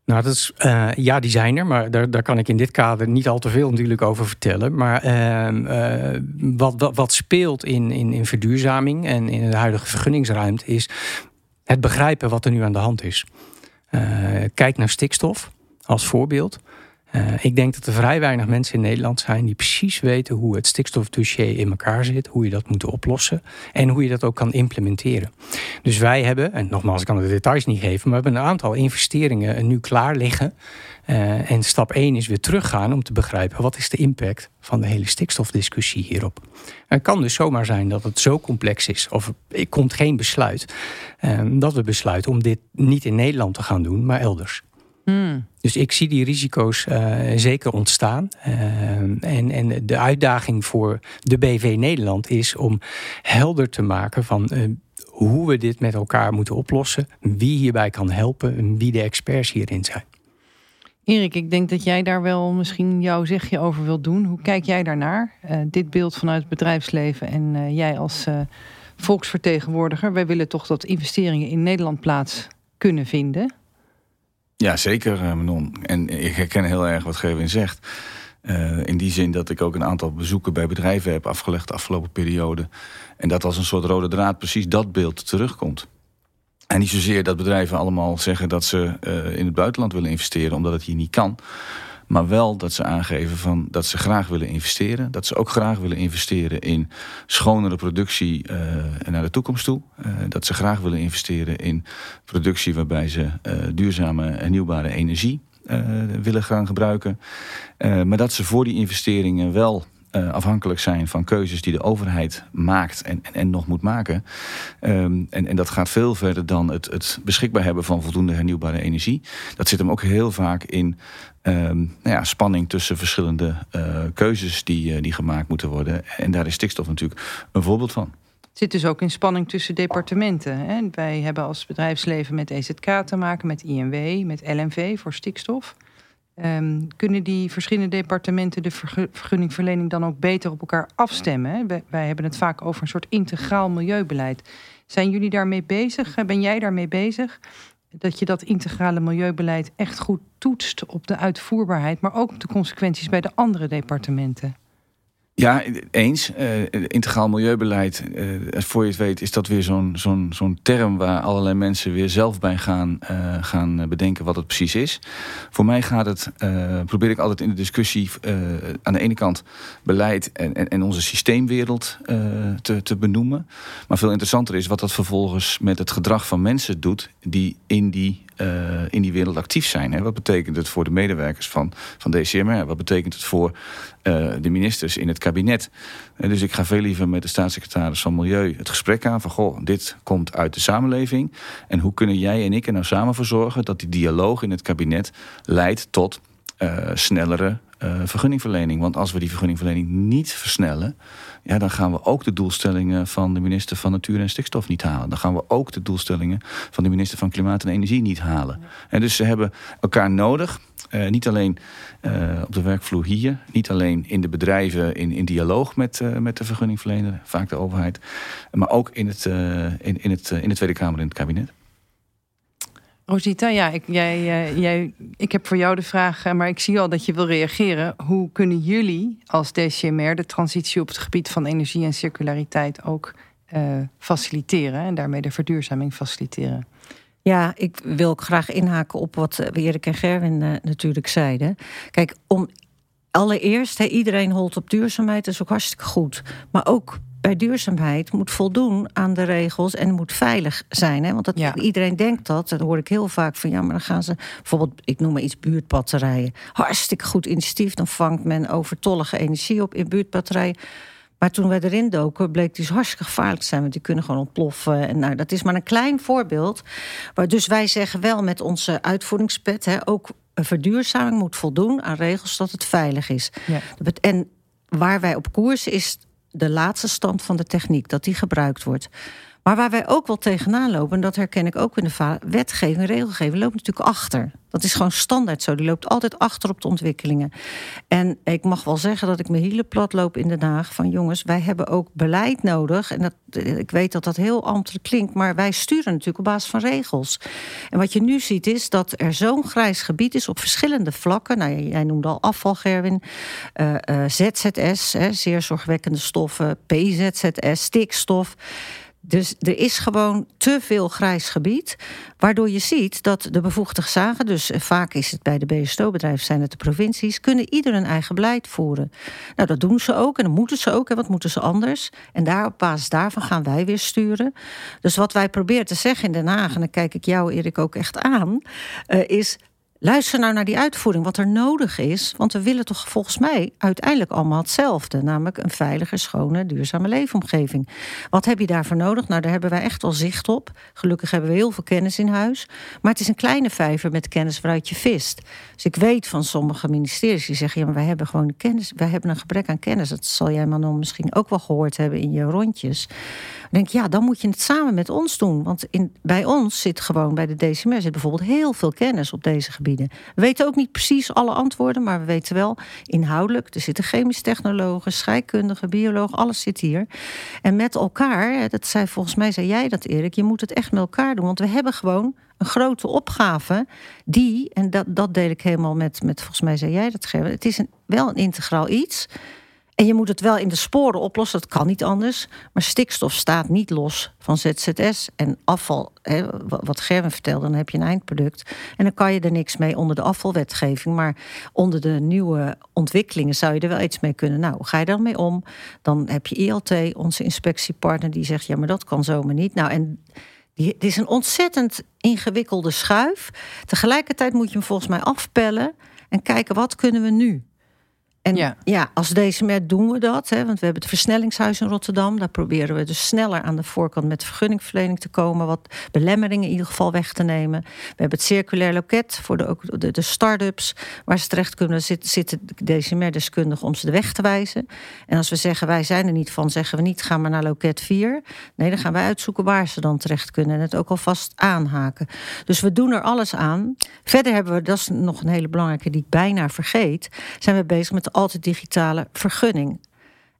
Nou, dat is, uh, ja, die zijn er, maar daar, daar kan ik in dit kader niet al te veel natuurlijk over vertellen. Maar uh, uh, wat, wat, wat, speelt in, in, in verduurzaming en in de huidige vergunningsruimte is het begrijpen wat er nu aan de hand is. kijk naar stikstof als voorbeeld. Uh, ik denk dat er vrij weinig mensen in Nederland zijn die precies weten hoe het stikstofdossier in elkaar zit, hoe je dat moet oplossen en hoe je dat ook kan implementeren. Dus wij hebben, en nogmaals, ik kan de details niet geven, maar we hebben een aantal investeringen nu klaar liggen. Uh, en stap 1 is weer teruggaan om te begrijpen wat is de impact van de hele stikstofdiscussie hierop. Het kan dus zomaar zijn dat het zo complex is, of er komt geen besluit, uh, dat we besluiten om dit niet in Nederland te gaan doen, maar elders. Hmm. Dus ik zie die risico's uh, zeker ontstaan. Uh, en, en de uitdaging voor de BV Nederland is om helder te maken van uh, hoe we dit met elkaar moeten oplossen, wie hierbij kan helpen en wie de experts hierin zijn. Erik, ik denk dat jij daar wel misschien jouw zegje over wilt doen. Hoe kijk jij daarnaar? dit beeld vanuit het bedrijfsleven en jij als volksvertegenwoordiger. Wij willen toch dat investeringen in Nederland plaats kunnen vinden. Ja, zeker, uh, Manon. En ik herken heel erg wat Gerwin zegt. Uh, in die zin dat ik ook een aantal bezoeken bij bedrijven heb afgelegd de afgelopen periode. En dat als een soort rode draad precies dat beeld terugkomt. En niet zozeer dat bedrijven allemaal zeggen dat ze uh, in het buitenland willen investeren omdat het hier niet kan. Maar wel dat ze aangeven van dat ze graag willen investeren. Dat ze ook graag willen investeren in schonere productie uh, naar de toekomst toe. Uh, dat ze graag willen investeren in productie waarbij ze uh, duurzame hernieuwbare energie willen gaan gebruiken. maar dat ze voor die investeringen wel afhankelijk zijn van keuzes die de overheid maakt en, en, nog moet maken. Um, en, en dat gaat veel verder dan het, het beschikbaar hebben van voldoende hernieuwbare energie. Dat zit hem ook heel vaak in um, nou ja, spanning tussen verschillende uh, keuzes die, uh, die gemaakt moeten worden. En daar is stikstof natuurlijk een voorbeeld van. Het zit dus ook in spanning tussen departementen. Hè? Wij hebben als bedrijfsleven met EZK te maken, met INW, met LNV voor stikstof. Um, kunnen die verschillende departementen de vergunningverlening dan ook beter op elkaar afstemmen? Wij, hebben het vaak over een soort integraal milieubeleid. Zijn jullie daarmee bezig? Ben jij daarmee bezig? Dat je dat integrale milieubeleid echt goed toetst op de uitvoerbaarheid, maar ook op de consequenties bij de andere departementen? Ja, eens. Uh, integraal milieubeleid, uh, voor je het weet, is dat weer zo'n term waar allerlei mensen weer zelf bij gaan, uh, gaan bedenken wat het precies is. Voor mij gaat het, probeer ik altijd in de discussie aan de ene kant beleid en, en, en onze systeemwereld te, te benoemen. Maar veel interessanter is wat dat vervolgens met het gedrag van mensen doet die in die uh, in die wereld actief zijn. Hè? Wat betekent het voor de medewerkers van, van DCMR? Wat betekent het voor uh, de ministers in het kabinet? Uh, dus ik ga veel liever met de staatssecretaris van Milieu het gesprek aan van goh, dit komt uit de samenleving. En hoe kunnen jij en ik er nou samen voor zorgen dat die dialoog in het kabinet leidt tot snellere vergunningverlening? Want als we die vergunningverlening niet versnellen ja, dan gaan we ook de doelstellingen van de minister van Natuur en Stikstof niet halen. Dan gaan we ook de doelstellingen van de minister van Klimaat en Energie niet halen. En dus ze hebben elkaar nodig. Uh, niet alleen uh, op de werkvloer hier, niet alleen in de bedrijven in, in dialoog met, met de vergunningverlener, vaak de overheid, maar ook in, het, in, in, het, in de Tweede Kamer in het kabinet. Rosita, ja, ik, jij, eh, jij, ik heb voor jou de vraag, eh, maar ik zie al dat je wil reageren. Hoe kunnen jullie als DCMR de transitie op het gebied van energie en circulariteit ook uh, faciliteren en daarmee de verduurzaming faciliteren? Ja, ik wil graag inhaken op wat Erik en Gerwin natuurlijk zeiden. Kijk, om allereerst, iedereen holt op duurzaamheid, dat is ook hartstikke goed. Maar ook bij duurzaamheid moet voldoen aan de regels en moet veilig zijn. Hè? Want dat, iedereen denkt dat. Dat hoor ik heel vaak van ja, maar dan gaan ze bijvoorbeeld, ik noem maar iets, buurtbatterijen. Hartstikke goed initiatief. Dan vangt men overtollige energie op in buurtbatterijen. Maar toen wij erin doken, bleek die dus hartstikke gevaarlijk te zijn. Want die kunnen gewoon ontploffen. En nou, dat is maar een klein voorbeeld. Maar dus wij zeggen wel met onze uitvoeringspet... Hè, ook een verduurzaming moet voldoen aan regels dat het veilig is. Ja. En waar wij op koers is de laatste stand van de techniek, dat die gebruikt wordt. Maar waar wij ook wel tegenaan lopen, en dat herken ik ook in de wetgeving, regelgeving, loopt natuurlijk achter. Dat is gewoon standaard zo. Die loopt altijd achter op de ontwikkelingen. En ik mag wel zeggen dat ik mijn hielen plat loop in Den Haag. Van jongens, wij hebben ook beleid nodig. En dat, ik weet dat dat heel ambtelijk klinkt. Maar wij sturen natuurlijk op basis van regels. En wat je nu ziet is dat er zo'n grijs gebied is op verschillende vlakken. Nou, jij noemde al afval, Gerwin. Uh, uh, ZZS, hè, zeer zorgwekkende stoffen. PZZS, stikstof Dus er is gewoon te veel grijs gebied. Waardoor je ziet dat de bevoegde zagen, dus eh, vaak is het bij de BSO-bedrijven, zijn het de provincies, kunnen ieder een eigen beleid voeren. Nou, dat doen ze ook en dat moeten ze ook. En wat moeten ze anders? En daar, op basis daarvan gaan wij weer sturen. Dus wat wij proberen te zeggen in Den Haag, en dan kijk ik jou, Erik, ook echt aan, uh, is Luister nou naar die uitvoering, wat er nodig is. Want we willen toch volgens mij uiteindelijk allemaal hetzelfde. Namelijk een veilige, schone, duurzame leefomgeving. Wat heb je daarvoor nodig? Nou, daar hebben wij echt wel zicht op. Gelukkig hebben we heel veel kennis in huis. Maar het is een kleine vijver met kennis waaruit je vist. Dus ik weet van sommige ministeries die zeggen... ja, maar wij hebben gewoon kennis, wij hebben een gebrek aan kennis. Dat zal jij, Manon, misschien ook wel gehoord hebben in je rondjes. Dan denk ja, dan moet je het samen met ons doen. Want in, bij ons zit gewoon, bij de DCMR... zit bijvoorbeeld heel veel kennis op deze gebieden. We weten ook niet precies alle antwoorden, maar we weten wel inhoudelijk. Er zitten chemisch technologen, scheikundigen, biologen, alles zit hier. En met elkaar, dat zei volgens mij, zei jij dat Erik, je moet het echt met elkaar doen. Want we hebben gewoon een grote opgave die, en dat, dat deel ik helemaal met, met volgens mij zei jij dat, het is een, wel een integraal iets. En je moet het wel in de sporen oplossen, dat kan niet anders. Maar stikstof staat niet los van ZZS en afval. Hè, wat Gerben vertelde, dan heb je een eindproduct. En dan kan je er niks mee onder de afvalwetgeving. Maar onder de nieuwe ontwikkelingen zou je er wel iets mee kunnen. Nou, ga je daarmee om? Dan heb je ILT, onze inspectiepartner, die zegt: ja, maar dat kan zomaar niet. Nou, en. Het is een ontzettend ingewikkelde schuif. Tegelijkertijd moet je hem volgens mij afpellen en kijken wat kunnen we nu. En ja, ja als DCMR doen we dat. Hè, want we hebben het versnellingshuis in Rotterdam. Daar proberen we dus sneller aan de voorkant met vergunningverlening te komen. Wat belemmeringen in ieder geval weg te nemen. We hebben het circulair loket voor de, ook de, de start-ups. Waar ze terecht kunnen zitten, zitten DCMR-deskundigen om ze de weg te wijzen. En als we zeggen wij zijn er niet van, zeggen we niet ga maar naar loket 4. Nee, dan gaan wij uitzoeken waar ze dan terecht kunnen. En het ook alvast aanhaken. Dus we doen er alles aan. Verder hebben we, dat is nog een hele belangrijke die ik bijna vergeet. Zijn we bezig met altijd digitale vergunning.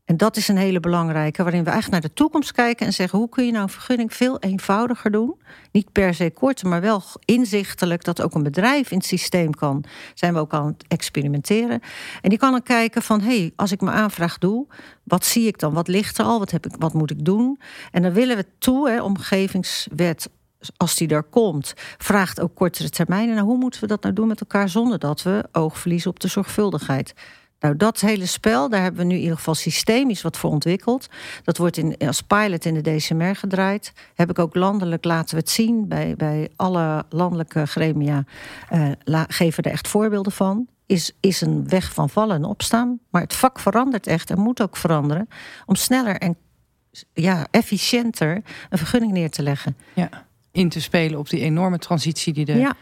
En dat is een hele belangrijke, waarin we eigenlijk naar de toekomst kijken en zeggen: hoe kun je nou een vergunning veel eenvoudiger doen? Niet per se korter, maar wel inzichtelijk dat ook een bedrijf in het systeem kan. Zijn we ook aan het experimenteren. En die kan dan kijken van: hé, hey, als ik mijn aanvraag doe, wat zie ik dan? Wat ligt er al? Wat, heb ik, wat moet ik doen? En dan willen we toe, hè, omgevingswet als die er komt, vraagt ook kortere termijnen. Nou, hoe moeten we dat nou doen met elkaar zonder dat we oog verliezen op de zorgvuldigheid? Nou, dat hele spel, daar hebben we nu in ieder geval systemisch wat voor ontwikkeld. Dat wordt in, als pilot in de DCMR gedraaid. Heb ik ook landelijk laten we het zien. Bij, bij alle landelijke gremia uh, geven er echt voorbeelden van. Is, is een weg van vallen en opstaan. Maar het vak verandert echt en moet ook veranderen. Om sneller en ja, efficiënter een vergunning neer te leggen. Ja, in te spelen op die enorme transitie die de ja.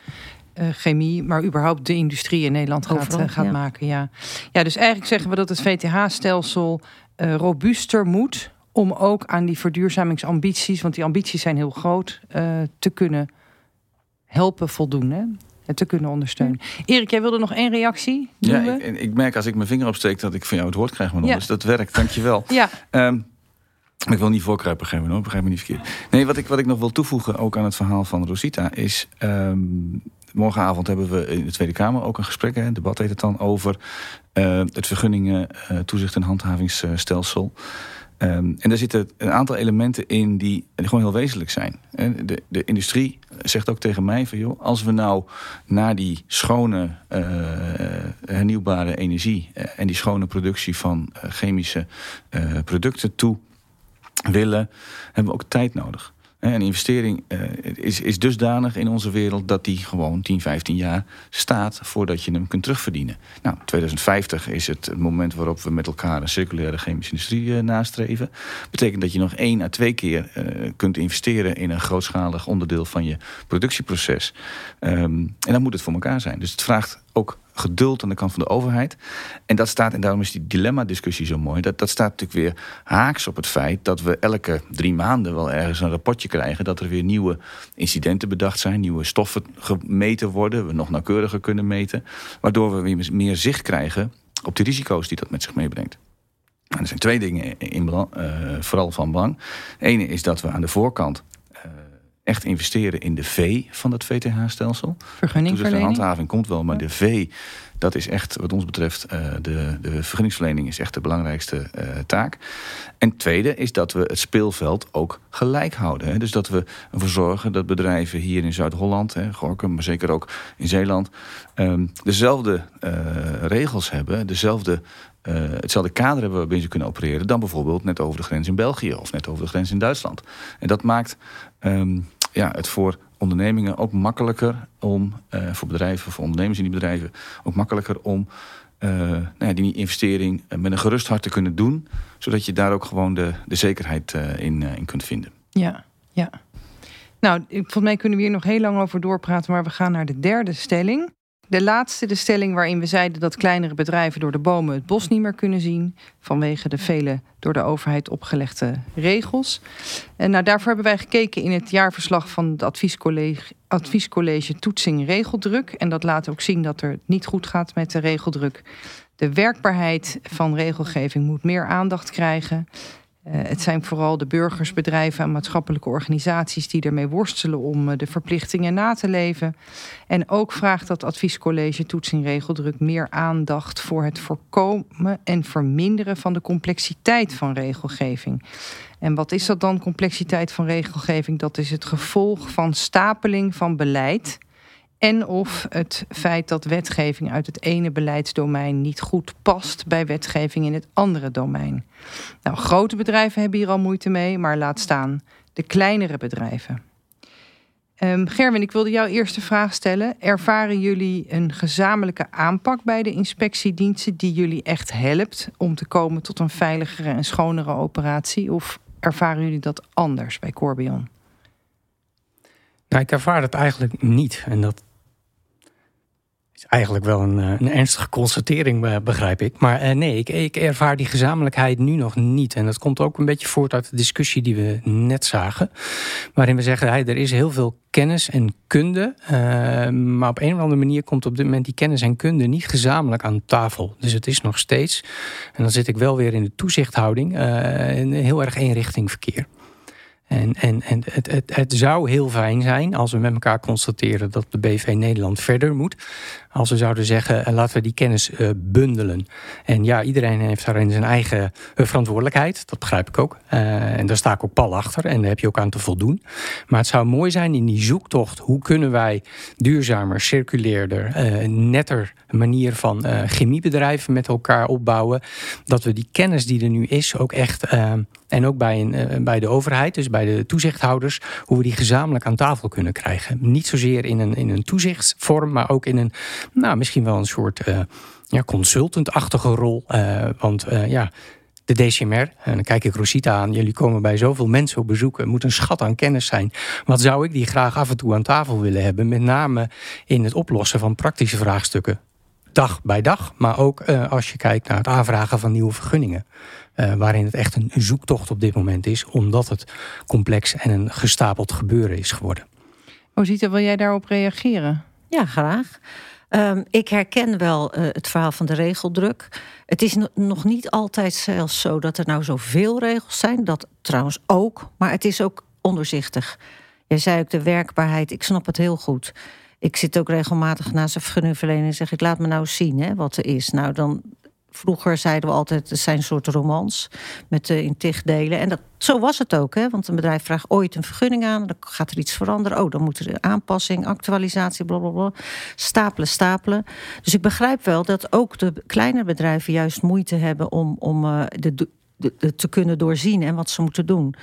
Uh, chemie, maar überhaupt de industrie in Nederland gaat, uh, gaat maken. Ja. ja, dus eigenlijk zeggen we dat het VTH-stelsel uh, robuuster moet om ook aan die verduurzamingsambities, want die ambities zijn heel groot, te kunnen helpen voldoen. Hè? En te kunnen ondersteunen. Erik, jij wilde nog één reactie? Ja, ik, ik, merk als ik mijn vinger opsteek dat ik van jou het woord krijg, maar ja. dus dat werkt. Dankjewel. [laughs] Ja. Um, ik wil niet voorkruipen geven hoor, begrijp me niet verkeerd. Nee, wat ik, wat ik nog wil toevoegen, ook aan het verhaal van Rosita, is. Um, morgenavond hebben we in de Tweede Kamer ook een gesprek, een debat heet het dan, over uh, het vergunningen, uh, toezicht en handhavingsstelsel. Um, en daar zitten een aantal elementen in die gewoon heel wezenlijk zijn. De, de industrie zegt ook tegen mij van joh, als we nou naar die schone uh, hernieuwbare energie en die schone productie van chemische producten toe willen, hebben we ook tijd nodig. Een investering uh, is, is dusdanig in onze wereld dat die gewoon 10, 15 jaar staat voordat je hem kunt terugverdienen. Nou, 2050 is het moment waarop we met elkaar een circulaire chemische industrie uh, nastreven. Betekent dat je nog één à twee keer uh, kunt investeren in een grootschalig onderdeel van je productieproces. Um, en dan moet het voor elkaar zijn. Dus het vraagt ook geduld aan de kant van de overheid. En dat staat, en daarom is die dilemma-discussie zo mooi. Dat, dat staat natuurlijk weer haaks op het feit dat we elke drie maanden wel ergens een rapportje krijgen. Dat er weer nieuwe incidenten bedacht zijn, nieuwe stoffen gemeten worden. We nog nauwkeuriger kunnen meten. Waardoor we weer meer zicht krijgen op de risico's die dat met zich meebrengt. En er zijn twee dingen in uh, vooral van belang. Ene is dat we aan de voorkant echt investeren in de V van het VTH-stelsel. Vergunningverlening. de handhaving komt wel, maar de V, dat is echt wat ons betreft, uh, de, de vergunningsverlening is echt de belangrijkste uh, taak. En tweede is dat we het speelveld ook gelijk houden. Hè. Dus dat we ervoor zorgen dat bedrijven hier in Zuid-Holland, Gorkum, maar zeker ook in Zeeland, um, dezelfde uh, regels hebben, dezelfde uh, hetzelfde kader hebben waarbinnen ze kunnen opereren dan bijvoorbeeld net over de grens in België of net over de grens in Duitsland. En dat maakt um, ja, het voor ondernemingen ook makkelijker om, uh, voor bedrijven, voor ondernemers in die bedrijven, ook makkelijker om uh, nou ja, die investering met een gerust hart te kunnen doen, zodat je daar ook gewoon de, de zekerheid in, in kunt vinden. Ja, ja. Nou, volgens mij kunnen we hier nog heel lang over doorpraten, maar we gaan naar de derde stelling. De laatste, de stelling waarin we zeiden dat kleinere bedrijven door de bomen het bos niet meer kunnen zien. Vanwege de vele door de overheid opgelegde regels. En nou, daarvoor hebben wij gekeken in het jaarverslag van het adviescollege, adviescollege Toetsing Regeldruk. En dat laat ook zien dat er niet goed gaat met de regeldruk. De werkbaarheid van regelgeving moet meer aandacht krijgen. Uh, het zijn vooral de burgers, bedrijven en maatschappelijke organisaties die ermee worstelen om uh, de verplichtingen na te leven. En ook vraagt dat adviescollege toetsing regeldruk meer aandacht voor het voorkomen en verminderen van de complexiteit van regelgeving. En wat is dat dan, complexiteit van regelgeving? Dat is het gevolg van stapeling van beleid en of het feit dat wetgeving uit het ene beleidsdomein niet goed past bij wetgeving in het andere domein. Nou, grote bedrijven hebben hier al moeite mee, maar laat staan de kleinere bedrijven. Um, Gerwin, ik wilde jou eerst de vraag stellen. Ervaren jullie een gezamenlijke aanpak bij de inspectiediensten die jullie echt helpt om te komen tot een veiligere en schonere operatie? Of ervaren jullie dat anders bij Corbion? Nou, ik ervaar het eigenlijk niet. En dat eigenlijk wel een, eh, een ernstige constatering, eh, begrijp ik. Maar uh, nee, ik, ik, ervaar die gezamenlijkheid nu nog niet. En dat komt ook een beetje voort uit de discussie die we net zagen. Waarin we zeggen, hey, er is heel veel kennis en kunde. Uh, maar op een of andere manier komt op dit moment die kennis en kunde niet gezamenlijk aan tafel. Dus het is nog steeds, en dan zit ik wel weer in de toezichthouding, een heel erg eenrichting verkeer. En, en, en het, het, het zou heel fijn zijn als we met elkaar constateren dat de BV Nederland verder moet. Als we zouden zeggen, eh, laten we die kennis uh, bundelen. En ja, iedereen heeft daarin zijn eigen uh, verantwoordelijkheid. Dat begrijp ik ook. En daar sta ik ook pal achter. En daar heb je ook aan te voldoen. Maar het zou mooi zijn in die zoektocht. Hoe kunnen wij duurzamer, circulairder, netter manier van chemiebedrijven met elkaar opbouwen. Dat we die kennis die er nu is ook echt... en ook bij, een, bij de overheid, dus bij de toezichthouders, hoe we die gezamenlijk aan tafel kunnen krijgen. Niet zozeer in een, in een toezichtsvorm, maar ook in een nou, misschien wel een soort uh, ja, consultantachtige rol. Uh, want uh, ja, de DCMR, en dan kijk ik Rosita aan, jullie komen bij zoveel mensen op bezoek, het moet een schat aan kennis zijn. Wat zou ik die graag af en toe aan tafel willen hebben, met name in het oplossen van praktische vraagstukken. Dag bij dag, maar ook als je kijkt naar het aanvragen van nieuwe vergunningen. waarin het echt een zoektocht op dit moment is, omdat het complex en een gestapeld gebeuren is geworden. Rosita, wil jij daarop reageren? Ja, graag. Um, ik herken wel uh, het verhaal van de regeldruk. Het is nog niet altijd zelfs zo dat er nou zoveel regels zijn. Dat trouwens ook. Maar het is ook onderzichtig. Jij zei ook de werkbaarheid. Ik snap het heel goed. Ik zit ook regelmatig naast een vergunningverlening en zeg ik: laat me nou zien hè, wat er is. Nou, dan Vroeger zeiden we altijd, het zijn soort romans met uh, in delen. En dat, zo was het ook, hè? want een bedrijf vraagt ooit een vergunning aan, dan gaat er iets veranderen. Oh, dan moet er aanpassing, actualisatie, blablabla. Stapelen, stapelen. Dus ik begrijp wel dat ook de kleine bedrijven juist moeite hebben om, om de, de, te kunnen doorzien en wat ze moeten doen.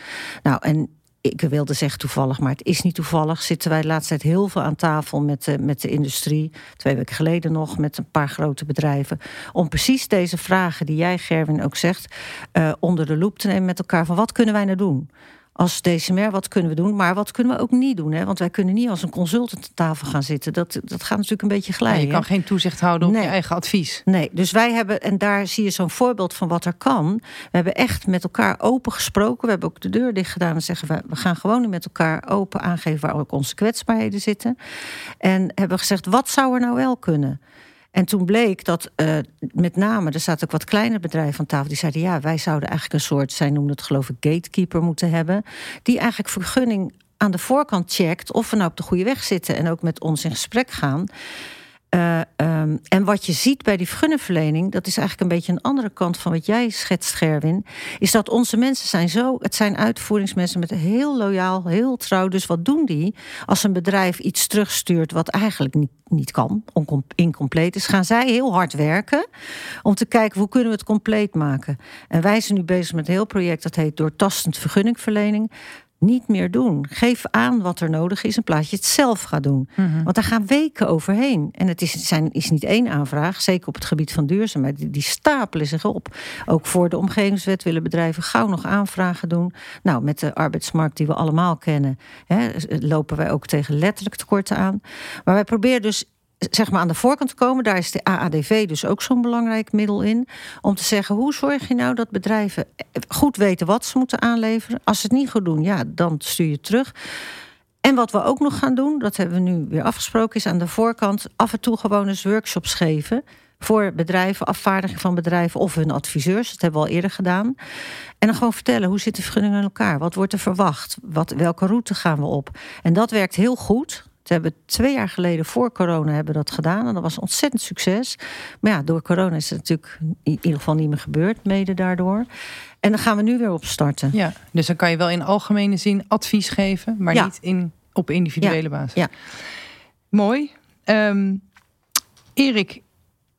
Nou, en ik wilde zeggen toevallig, maar het is niet toevallig. Zitten wij de laatste tijd heel veel aan tafel met de, met de industrie. Twee weken geleden nog met een paar grote bedrijven. Om precies deze vragen die jij, Gerwin, ook zegt, uh, onder de loep te nemen met elkaar. Van wat kunnen wij nou doen? Als DCMR, wat kunnen we doen? Maar wat kunnen we ook niet doen? Hè? Want wij kunnen niet als een consultant aan tafel gaan zitten. Dat, dat gaat natuurlijk een beetje glijden. je kan geen toezicht houden op je eigen advies. Nee, dus wij hebben, en daar zie je zo'n voorbeeld van wat er kan. We hebben echt met elkaar open gesproken. We hebben ook de deur dicht gedaan en zeggen we, we gaan gewoon met elkaar open aangeven waar ook onze kwetsbaarheden zitten. En hebben gezegd, wat zou er nou wel kunnen? En toen bleek dat uh, met name, er zaten ook wat kleine bedrijven aan tafel, die zeiden ja, wij zouden eigenlijk een soort, zij noemden het geloof ik gatekeeper moeten hebben, die eigenlijk vergunning aan de voorkant checkt of we nou op de goede weg zitten en ook met ons in gesprek gaan. Uh, um, en wat je ziet bij die vergunningverlening, dat is eigenlijk een beetje een andere kant van wat jij schetst, Gerwin. Is dat onze mensen zijn zo, het zijn uitvoeringsmensen met heel loyaal, heel trouw. Dus wat doen die als een bedrijf iets terugstuurt wat eigenlijk niet, niet kan, incompleet is? Gaan zij heel hard werken om te kijken hoe kunnen we het compleet maken? En wij zijn nu bezig met een heel project dat heet Doortastend Vergunningverlening niet meer doen. Geef aan wat er nodig is in plaats dat je het zelf gaat doen. Mhm. Want daar gaan weken overheen. En het is, zijn, is niet één aanvraag, zeker op het gebied van duurzaamheid. Die, die stapelen zich op. Ook voor de omgevingswet willen bedrijven gauw nog aanvragen doen. Nou, met de arbeidsmarkt die we allemaal kennen, hè, lopen wij ook tegen letterlijk tekorten aan. Maar wij proberen dus zeg maar aan de voorkant komen. Daar is de AADV dus ook zo'n belangrijk middel in. Om te zeggen, hoe zorg je nou dat bedrijven goed weten wat ze moeten aanleveren. Als ze het niet goed doen, ja, dan stuur je terug. En wat we ook nog gaan doen, dat hebben we nu weer afgesproken, is aan de voorkant af en toe gewoon eens workshops geven. Voor bedrijven, afvaardiging van bedrijven of hun adviseurs. Dat hebben we al eerder gedaan. En dan gewoon vertellen hoe zitten vergunningen in elkaar? Wat wordt er verwacht? Wat, welke route gaan we op? En dat werkt heel goed. We hebben twee jaar geleden voor corona hebben dat gedaan. En dat was ontzettend succes. Maar ja, door corona is het natuurlijk in ieder geval niet meer gebeurd, mede daardoor. En dan gaan we nu weer op starten. Ja, dus dan kan je wel in algemene zin advies geven, maar niet in, op individuele basis. Ja. Mooi. Um, Erik,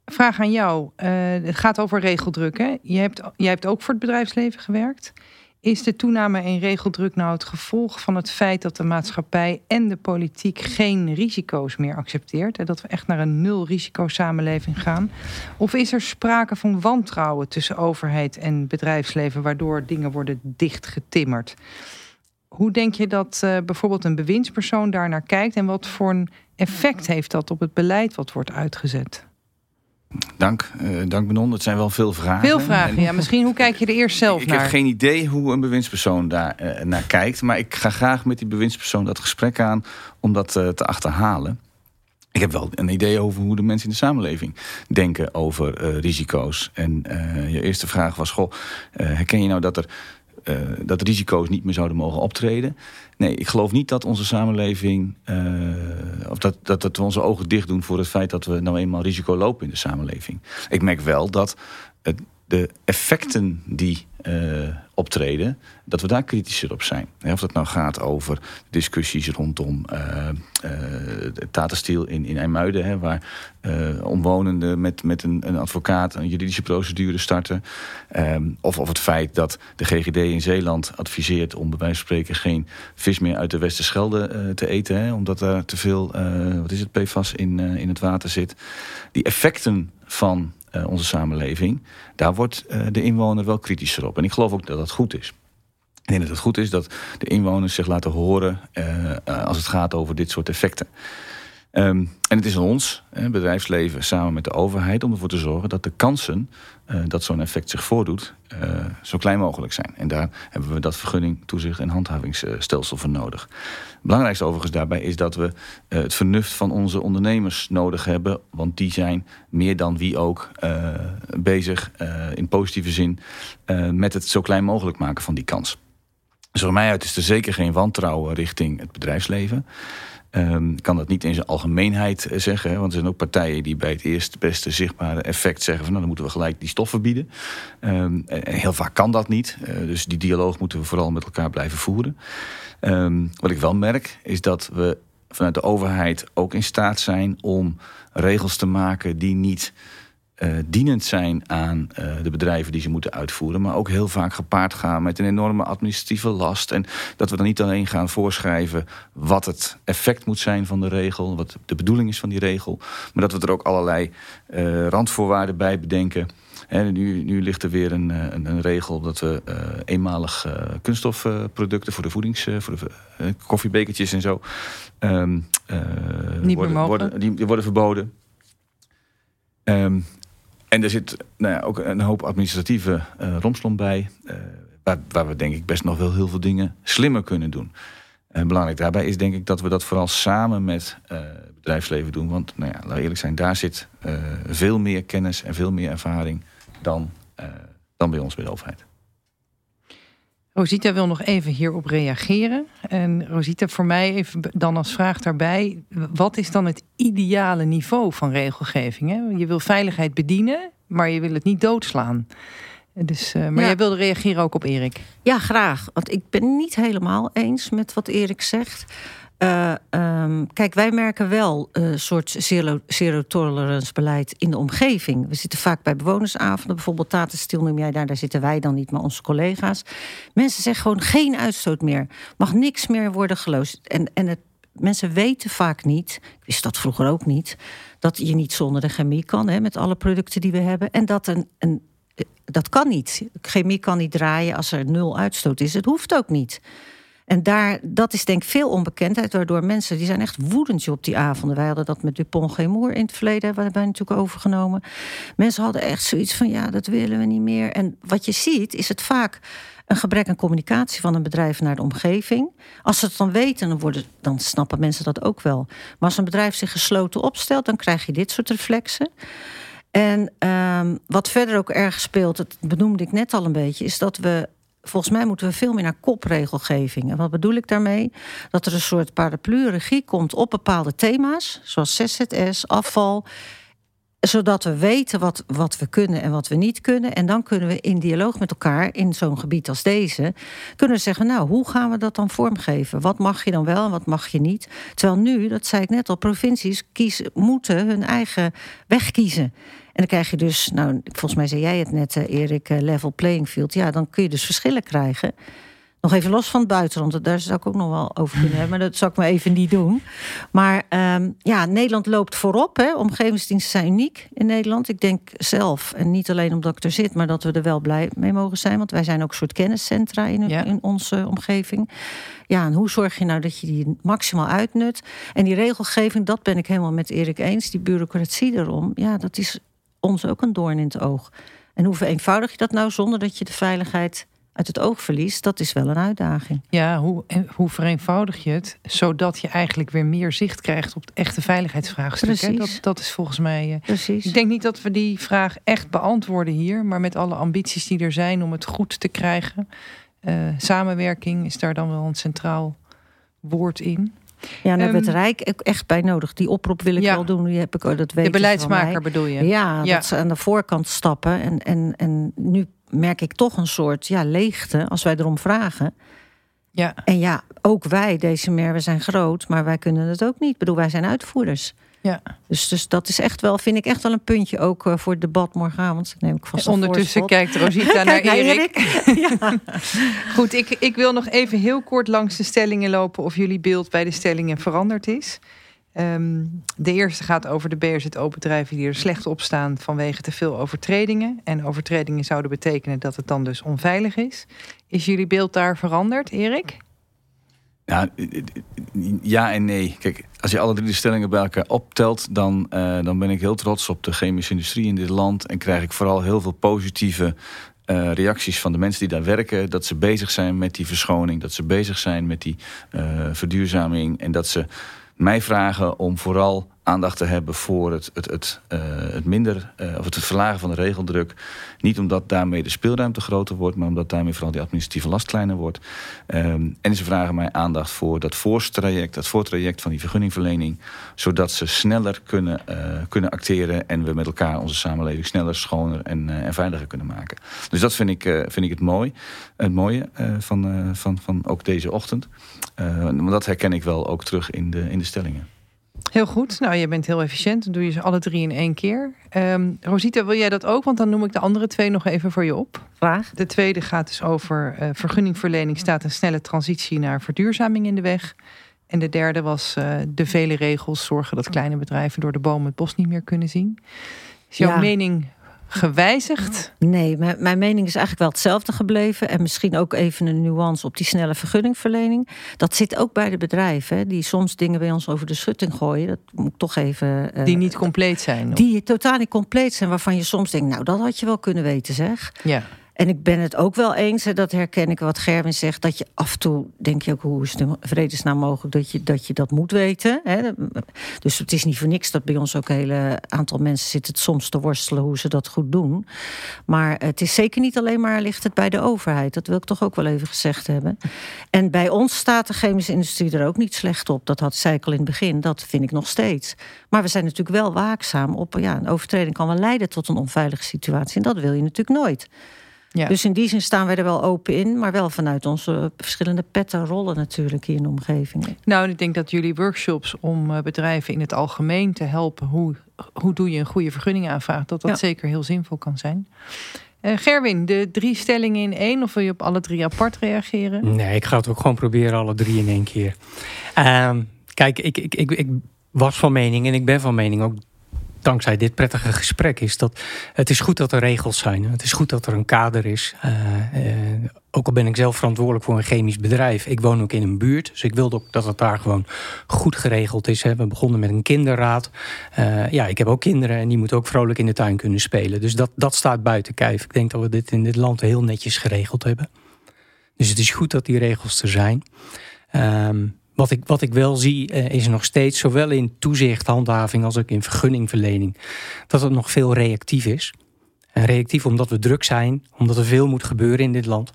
vraag aan jou. Uh, het gaat over regeldruk. Hè? Je, hebt, jij hebt ook voor het bedrijfsleven gewerkt. Is de toename in regeldruk nou het gevolg van het feit dat de maatschappij en de politiek geen risico's meer accepteert? En dat we echt naar een nul risico samenleving gaan? Of is er sprake van wantrouwen tussen overheid en bedrijfsleven, waardoor dingen worden dichtgetimmerd? Hoe denk je dat uh, bijvoorbeeld een bewindspersoon daar naar kijkt en wat voor een effect heeft dat op het beleid wat wordt uitgezet? Dank, uh, dank Benon. Dat zijn wel veel vragen. Veel vragen, ja. Misschien hoe kijk je er eerst zelf ik naar? Ik heb geen idee hoe een bewindspersoon daar uh, naar kijkt. Maar ik ga graag met die bewindspersoon dat gesprek aan om dat uh, te achterhalen. Ik heb wel een idee over hoe de mensen in de samenleving denken over risico's. En je eerste vraag was: goh, herken je nou dat er uh, dat risico's niet meer zouden mogen optreden. Nee, ik geloof niet dat onze samenleving. Uh, of dat, dat, we onze ogen dicht doen voor het feit dat we nou eenmaal risico lopen in de samenleving. Ik merk wel dat de effecten die uh, optreden, dat we daar kritischer op zijn. Of dat nou gaat over discussies rondom uh, uh, in, in IJmuiden, hè, waar uh, omwonenden met, met een, een advocaat een juridische procedure starten. Um, of, of het feit dat de GGD in Zeeland adviseert om bij wijze van spreken geen vis meer uit de Westerschelde te eten, hè, omdat er te veel, wat is het, PFAS in, in het water zit. Die effecten van uh, onze samenleving, daar wordt uh, de inwoner wel kritischer op. En ik geloof ook dat dat goed is. Ik denk dat het goed is dat de inwoners zich laten horen uh, als het gaat over dit soort effecten. Um, en het is aan ons, het bedrijfsleven, samen met de overheid, om ervoor te zorgen dat de kansen uh, dat zo'n effect zich voordoet, uh, zo klein mogelijk zijn. En daar hebben we dat vergunning, toezicht en handhavingsstelsel voor nodig. Het belangrijkste overigens daarbij is dat we uh, het vernuft van onze ondernemers nodig hebben, want die zijn meer dan wie ook bezig in positieve zin met het zo klein mogelijk maken van die kans. Dus voor mij uit is er zeker geen wantrouwen richting het bedrijfsleven. Um, kan dat niet in zijn algemeenheid eh, zeggen. Want er zijn ook partijen die bij het eerste beste zichtbare effect zeggen... van nou, dan moeten we gelijk die stof verbieden. Um, en heel vaak kan dat niet. Uh, dus die dialoog moeten we vooral met elkaar blijven voeren. Um, wat ik wel merk is dat we vanuit de overheid ook in staat zijn... om regels te maken die niet uh, dienend zijn aan uh, de bedrijven die ze moeten uitvoeren, maar ook heel vaak gepaard gaan met een enorme administratieve last. En dat we dan niet alleen gaan voorschrijven wat het effect moet zijn van de regel, wat de bedoeling is van die regel, maar dat we er ook allerlei uh, randvoorwaarden bij bedenken. En nu, nu ligt er weer een, een, een regel dat we eenmalig kunststofproducten voor de voedings, voor de koffiebekertjes en zo, um, niet worden, worden, die, die worden verboden. Um, en er zit nou ja, ook een hoop administratieve uh, romslomp bij. Uh, waar, waar, we denk ik best nog wel heel veel dingen slimmer kunnen doen. En belangrijk daarbij is denk ik dat we dat vooral samen met het bedrijfsleven doen. Want nou ja, we eerlijk zijn, daar zit veel meer kennis en veel meer ervaring dan, dan bij ons bij de overheid. Rosita wil nog even hierop reageren. En Rosita, voor mij even dan als vraag daarbij: wat is dan het ideale niveau van regelgeving? Hè? Je wil veiligheid bedienen, maar je wil het niet doodslaan. Dus, uh, maar jij wilde reageren ook op Erik. Ja, graag. Want ik ben niet helemaal eens met wat Erik zegt. Uh, um, kijk, wij merken wel een soort zero, zero tolerance beleid in de omgeving. We zitten vaak bij bewonersavonden, bijvoorbeeld Tatenstil noem jij daar, daar zitten wij dan niet, maar onze collega's. Mensen zeggen gewoon geen uitstoot meer. Mag niks meer worden geloosd. En, en het, mensen weten vaak niet, ik wist dat vroeger ook niet, dat je niet zonder de chemie kan, hè, met alle producten die we hebben. En dat een, een dat kan niet. Chemie kan niet draaien als er nul uitstoot is. Het hoeft ook niet. En daar, dat is denk ik veel onbekendheid, waardoor mensen, die zijn echt woedend op die avonden. Wij hadden dat met Dupont Gemoer in het verleden, hebben wij natuurlijk overgenomen. Mensen hadden echt zoiets van, ja, dat willen we niet meer. En wat je ziet, is het vaak een gebrek aan communicatie van een bedrijf naar de omgeving. Als ze het dan weten, dan, worden, dan snappen mensen dat ook wel. Maar als een bedrijf zich gesloten opstelt, dan krijg je dit soort reflexen. En um, wat verder ook erg speelt, dat benoemde ik net al een beetje, is dat we volgens mij moeten we veel meer naar kopregelgeving. En wat bedoel ik daarmee? Dat er een soort paraplu-regie komt op bepaalde thema's, zoals CZS, afval zodat we weten wat, wat we kunnen en wat we niet kunnen. En dan kunnen we in dialoog met elkaar in zo'n gebied als deze... kunnen zeggen, nou, hoe gaan we dat dan vormgeven? Wat mag je dan wel en wat mag je niet? Terwijl nu, dat zei ik net al, provincies kiezen, moeten hun eigen weg kiezen. En dan krijg je dus, nou, volgens mij zei jij het net, Erik, level playing field. Ja, dan kun je dus verschillen krijgen. Nog even los van het buitenland, daar zou ik ook nog wel over kunnen hebben, maar dat zou ik maar even niet doen. Maar um, ja, Nederland loopt voorop. Hè. Omgevingsdiensten zijn uniek in Nederland. Ik denk zelf, en niet alleen omdat ik er zit, maar dat we er wel blij mee mogen zijn. Want wij zijn ook een soort kenniscentra in, ja. in onze omgeving. Ja, en hoe zorg je nou dat je die maximaal uitnut? En die regelgeving, dat ben ik helemaal met Erik eens. Die bureaucratie erom, ja, dat is ons ook een doorn in het oog. En hoe vereenvoudig je dat nou zonder dat je de veiligheid uit het oog verliest, dat is wel een uitdaging. Ja, hoe, hoe vereenvoudig je het, zodat je eigenlijk weer meer zicht krijgt op het echte veiligheidsvraagstuk. Dat, dat is volgens mij. Uh, Precies. Ik denk niet dat we die vraag echt beantwoorden hier, maar met alle ambities die er zijn om het goed te krijgen. Uh, samenwerking is daar dan wel een centraal woord in. Ja, daar hebben we het ehm, Rijk echt bij nodig. Die oproep wil ik ja, wel doen. Die heb ik, dat weet de beleidsmaker bedoel je? Ja, ja, dat ze aan de voorkant stappen. En, en, en nu merk ik toch een soort ja, leegte als wij erom vragen. Ja. En ja, ook wij, deze meer, we zijn groot, maar wij kunnen het ook niet. Ik bedoel, wij zijn uitvoerders. Ja. Dus, dus dat is echt wel, vind ik echt wel een puntje ook uh, voor het debat morgenavond. Neem ik vast ondertussen kijkt Rosita [laughs] naar Erik. [laughs] ja. Goed, ik, ik wil nog even heel kort langs de stellingen lopen of jullie beeld bij de stellingen veranderd is. Um, de eerste gaat over de BRZO-bedrijven die er slecht op staan vanwege te veel overtredingen. En overtredingen zouden betekenen dat het dan dus onveilig is. Is jullie beeld daar veranderd, Erik? Ja, ja en nee. Kijk, als je alle drie de stellingen bij elkaar optelt, dan, uh, dan ben ik heel trots op de chemische industrie in dit land. En krijg ik vooral heel veel positieve uh, reacties van de mensen die daar werken. Dat ze bezig zijn met die verschoning, dat ze bezig zijn met die uh, verduurzaming. En dat ze mij vragen om vooral aandacht te hebben voor het, het, het, uh, het minder uh, of het verlagen van de regeldruk. Niet omdat daarmee de speelruimte groter wordt, maar omdat daarmee vooral die administratieve last kleiner wordt. Um, en ze vragen mij aandacht voor dat voortraject, dat voortraject van die vergunningverlening, zodat ze sneller kunnen, uh, kunnen acteren en we met elkaar onze samenleving sneller, schoner en, en veiliger kunnen maken. Dus dat vind ik, vind ik het mooi, het mooie van, van, van ook deze ochtend. want dat herken ik wel ook terug in de, in de stellingen. Heel goed. Nou, je bent heel efficiënt. Dan doe je ze alle drie in één keer. Um, Rosita, wil jij dat ook? Want dan noem ik de andere twee nog even voor je op. Graag. De tweede gaat dus over uh, vergunningverlening. Staat een snelle transitie naar verduurzaming in de weg. En de derde was uh, de vele regels zorgen dat kleine bedrijven door de boom het bos niet meer kunnen zien. Is jouw ja. mening gewijzigd? Nee, mijn, mijn, mening is eigenlijk wel hetzelfde gebleven. En misschien ook even een nuance op die snelle vergunningverlening. Dat zit ook bij de bedrijven, hè, die soms dingen bij ons over de schutting gooien. Dat moet ik toch even. Uh, die niet compleet zijn. Of? Die totaal niet compleet zijn, waarvan je soms denkt, nou, dat had je wel kunnen weten, zeg. Ja. En ik ben het ook wel eens, hè, dat herken ik wat Gerwin zegt, dat je af en toe denk je ook hoe is het vredesnaam mogelijk dat je dat, je dat moet weten. Hè? Dus het is niet voor niks dat bij ons ook een hele aantal mensen zitten soms te worstelen hoe ze dat goed doen. Maar het is zeker niet alleen maar ligt het bij de overheid. Dat wil ik toch ook wel even gezegd hebben. En bij ons staat de chemische industrie er ook niet slecht op. Dat had zij in het begin. Dat vind ik nog steeds. Maar we zijn natuurlijk wel waakzaam op. Ja, een overtreding kan wel leiden tot een onveilige situatie. En dat wil je natuurlijk nooit. Ja. Dus in die zin staan wij er wel open in, maar wel vanuit onze verschillende petten rollen natuurlijk hier in de omgeving. Nou, ik denk dat jullie workshops om eh, bedrijven in het algemeen te helpen hoe, hoe doe je een goede vergunning aanvraag, dat dat zeker heel zinvol kan zijn. Uh, Gerwin, de drie stellingen in één, of wil je op alle drie apart reageren? Nee, ik ga het ook gewoon proberen, alle drie in één keer. Uh, kijk, ik, ik, ik, ik was van mening en ik ben van mening ook dankzij dit prettige gesprek is dat het is goed dat er regels zijn. Het is goed dat er een kader is. Uh, uh, ook al ben ik zelf verantwoordelijk voor een chemisch bedrijf. Ik woon ook in een buurt. Dus ik wilde ook dat het daar gewoon goed geregeld is. Hè. We begonnen met een kinderraad. Uh, ja, ik heb ook kinderen en die moeten ook vrolijk in de tuin kunnen spelen. Dus dat, dat staat buiten kijf. Ik denk dat we dit in dit land heel netjes geregeld hebben. Dus het is goed dat die regels er zijn. Um, wat ik, wat ik wel zie uh, is nog steeds, zowel in toezicht, handhaving als ook in vergunningverlening, dat het nog veel reactief is. En reactief omdat we druk zijn, omdat er veel moet gebeuren in dit land,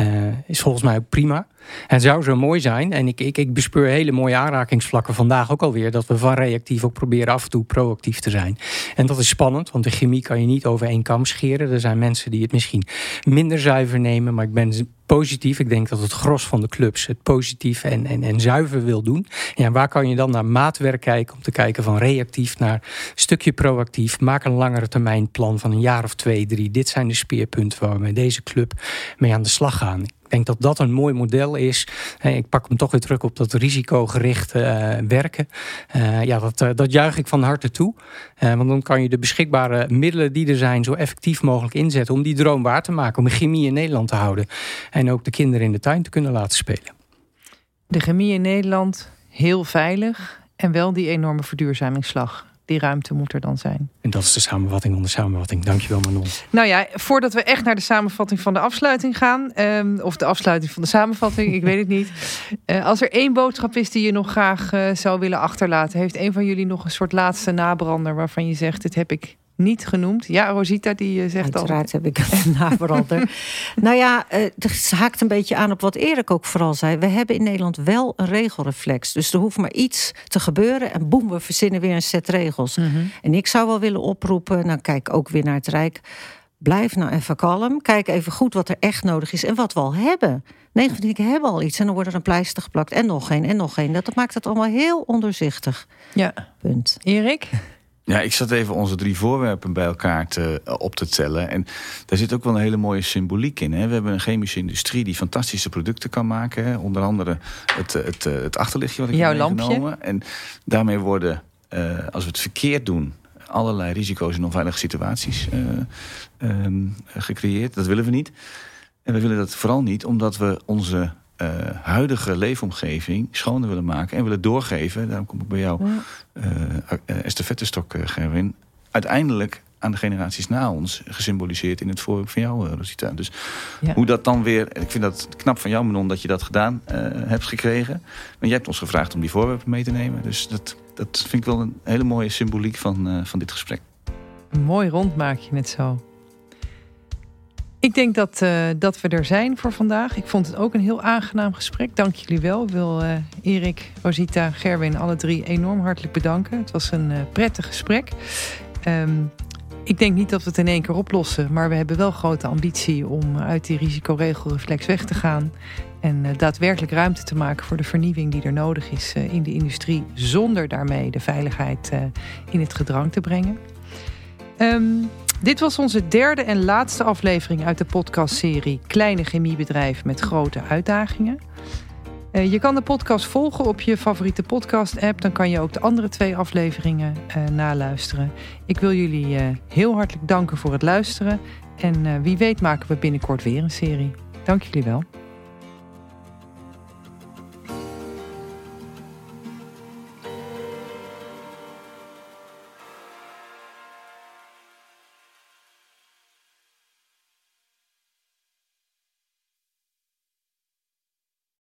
uh, is volgens mij ook prima. En zou zo mooi zijn, en ik, ik, ik bespeur hele mooie aanrakingsvlakken vandaag ook alweer, dat we van reactief ook proberen af en toe proactief te zijn. En dat is spannend, want de chemie kan je niet over één kam scheren. Er zijn mensen die het misschien minder zuiver nemen, maar ik ben positief. Ik denk dat het gros van de clubs het positief en, en, en zuiver wil doen. Ja, waar kan je dan naar maatwerk kijken om te kijken van reactief naar stukje proactief? Maak een langere termijn plan van een jaar of twee, drie. Dit zijn de speerpunten waar we met deze club mee aan de slag gaan. Denk dat dat een mooi model is. Ik pak hem toch weer terug op dat risicogericht uh, werken. Uh, ja, dat, uh, dat juich ik van harte toe. want dan kan je de beschikbare middelen die er zijn zo effectief mogelijk inzetten om die droom waar te maken. Om chemie in Nederland te houden. En ook de kinderen in de tuin te kunnen laten spelen. De chemie in Nederland heel veilig en wel die enorme verduurzamingsslag die ruimte moet er dan zijn. En dat is de samenvatting onder samenvatting. Dankjewel Manon. Nou ja, voordat we echt naar de samenvatting van de afsluiting gaan... Um, of de afsluiting van de samenvatting, ik weet het niet. Uh, [laughs] als er één boodschap is die je nog graag uh, zou willen achterlaten... heeft een van jullie nog een soort laatste nabrander... waarvan je zegt, dit heb ik niet genoemd. Ja, Rosita die uh, zegt Uiteraard al. heb ik een [laughs] nabrander. nou ja, uh, het haakt een beetje aan op wat Erik ook vooral zei. We hebben in Nederland wel een regelreflex. Dus er hoeft maar iets te gebeuren en boem, we verzinnen weer een set regels. Mm -hmm. En ik zou wel willen oproepen, nou kijk ook weer naar het Rijk. Blijf nou even kalm. Kijk even goed wat er echt nodig is en wat we al hebben. Negen van die hebben al iets en dan wordt er een pleister geplakt en nog geen en nog geen. Dat maakt het allemaal heel ondoorzichtig. Ja. Punt. Erik? Ja, ik zat even onze drie voorwerpen bij elkaar te, op te tellen. En daar zit ook wel een hele mooie symboliek in. Hè? We hebben een chemische industrie die fantastische producten kan maken. Hè? Onder andere het, het, het achterlichtje wat ik Jouw heb lampje. En daarmee worden, uh, als we het verkeerd doen... allerlei risico's en onveilige situaties uh, um, gecreëerd. Dat willen we niet. En we willen dat vooral niet omdat we onze uh, huidige leefomgeving schoner willen maken en willen doorgeven. Daarom kom ik bij jou, uh, estafettestok, Gerwin. Uiteindelijk aan de generaties na ons, gesymboliseerd in het voorbeeld van jou, Rosita. Dus ja. hoe dat dan weer... Ik vind dat knap van jou, Manon, dat je dat gedaan hebt gekregen. Maar jij hebt ons gevraagd om die voorwerpen mee te nemen. Dus dat, dat vind ik wel een hele mooie symboliek van, van dit gesprek. Mooi rond maak je het zo. Ik denk dat, uh, dat we er zijn voor vandaag. Ik vond het ook een heel aangenaam gesprek. Dank jullie wel. Ik wil uh, Erik, Rosita, Gerwin, alle drie enorm hartelijk bedanken. Het was een uh, prettig gesprek. Um, ik denk niet dat we het in één keer oplossen. Maar we hebben wel grote ambitie om uit die risicoregelreflex weg te gaan. En daadwerkelijk ruimte te maken voor de vernieuwing die er nodig is in de industrie. Zonder daarmee de veiligheid in het gedrang te brengen. Um, dit was onze derde en laatste aflevering uit de podcastserie Kleine Chemiebedrijf met grote uitdagingen. Uh, je kan de podcast volgen op je favoriete podcast-app. Dan kan je ook de andere twee afleveringen uh, naluisteren. Ik wil jullie uh, heel hartelijk danken voor het luisteren. En wie weet maken we binnenkort weer een serie. Dank jullie wel.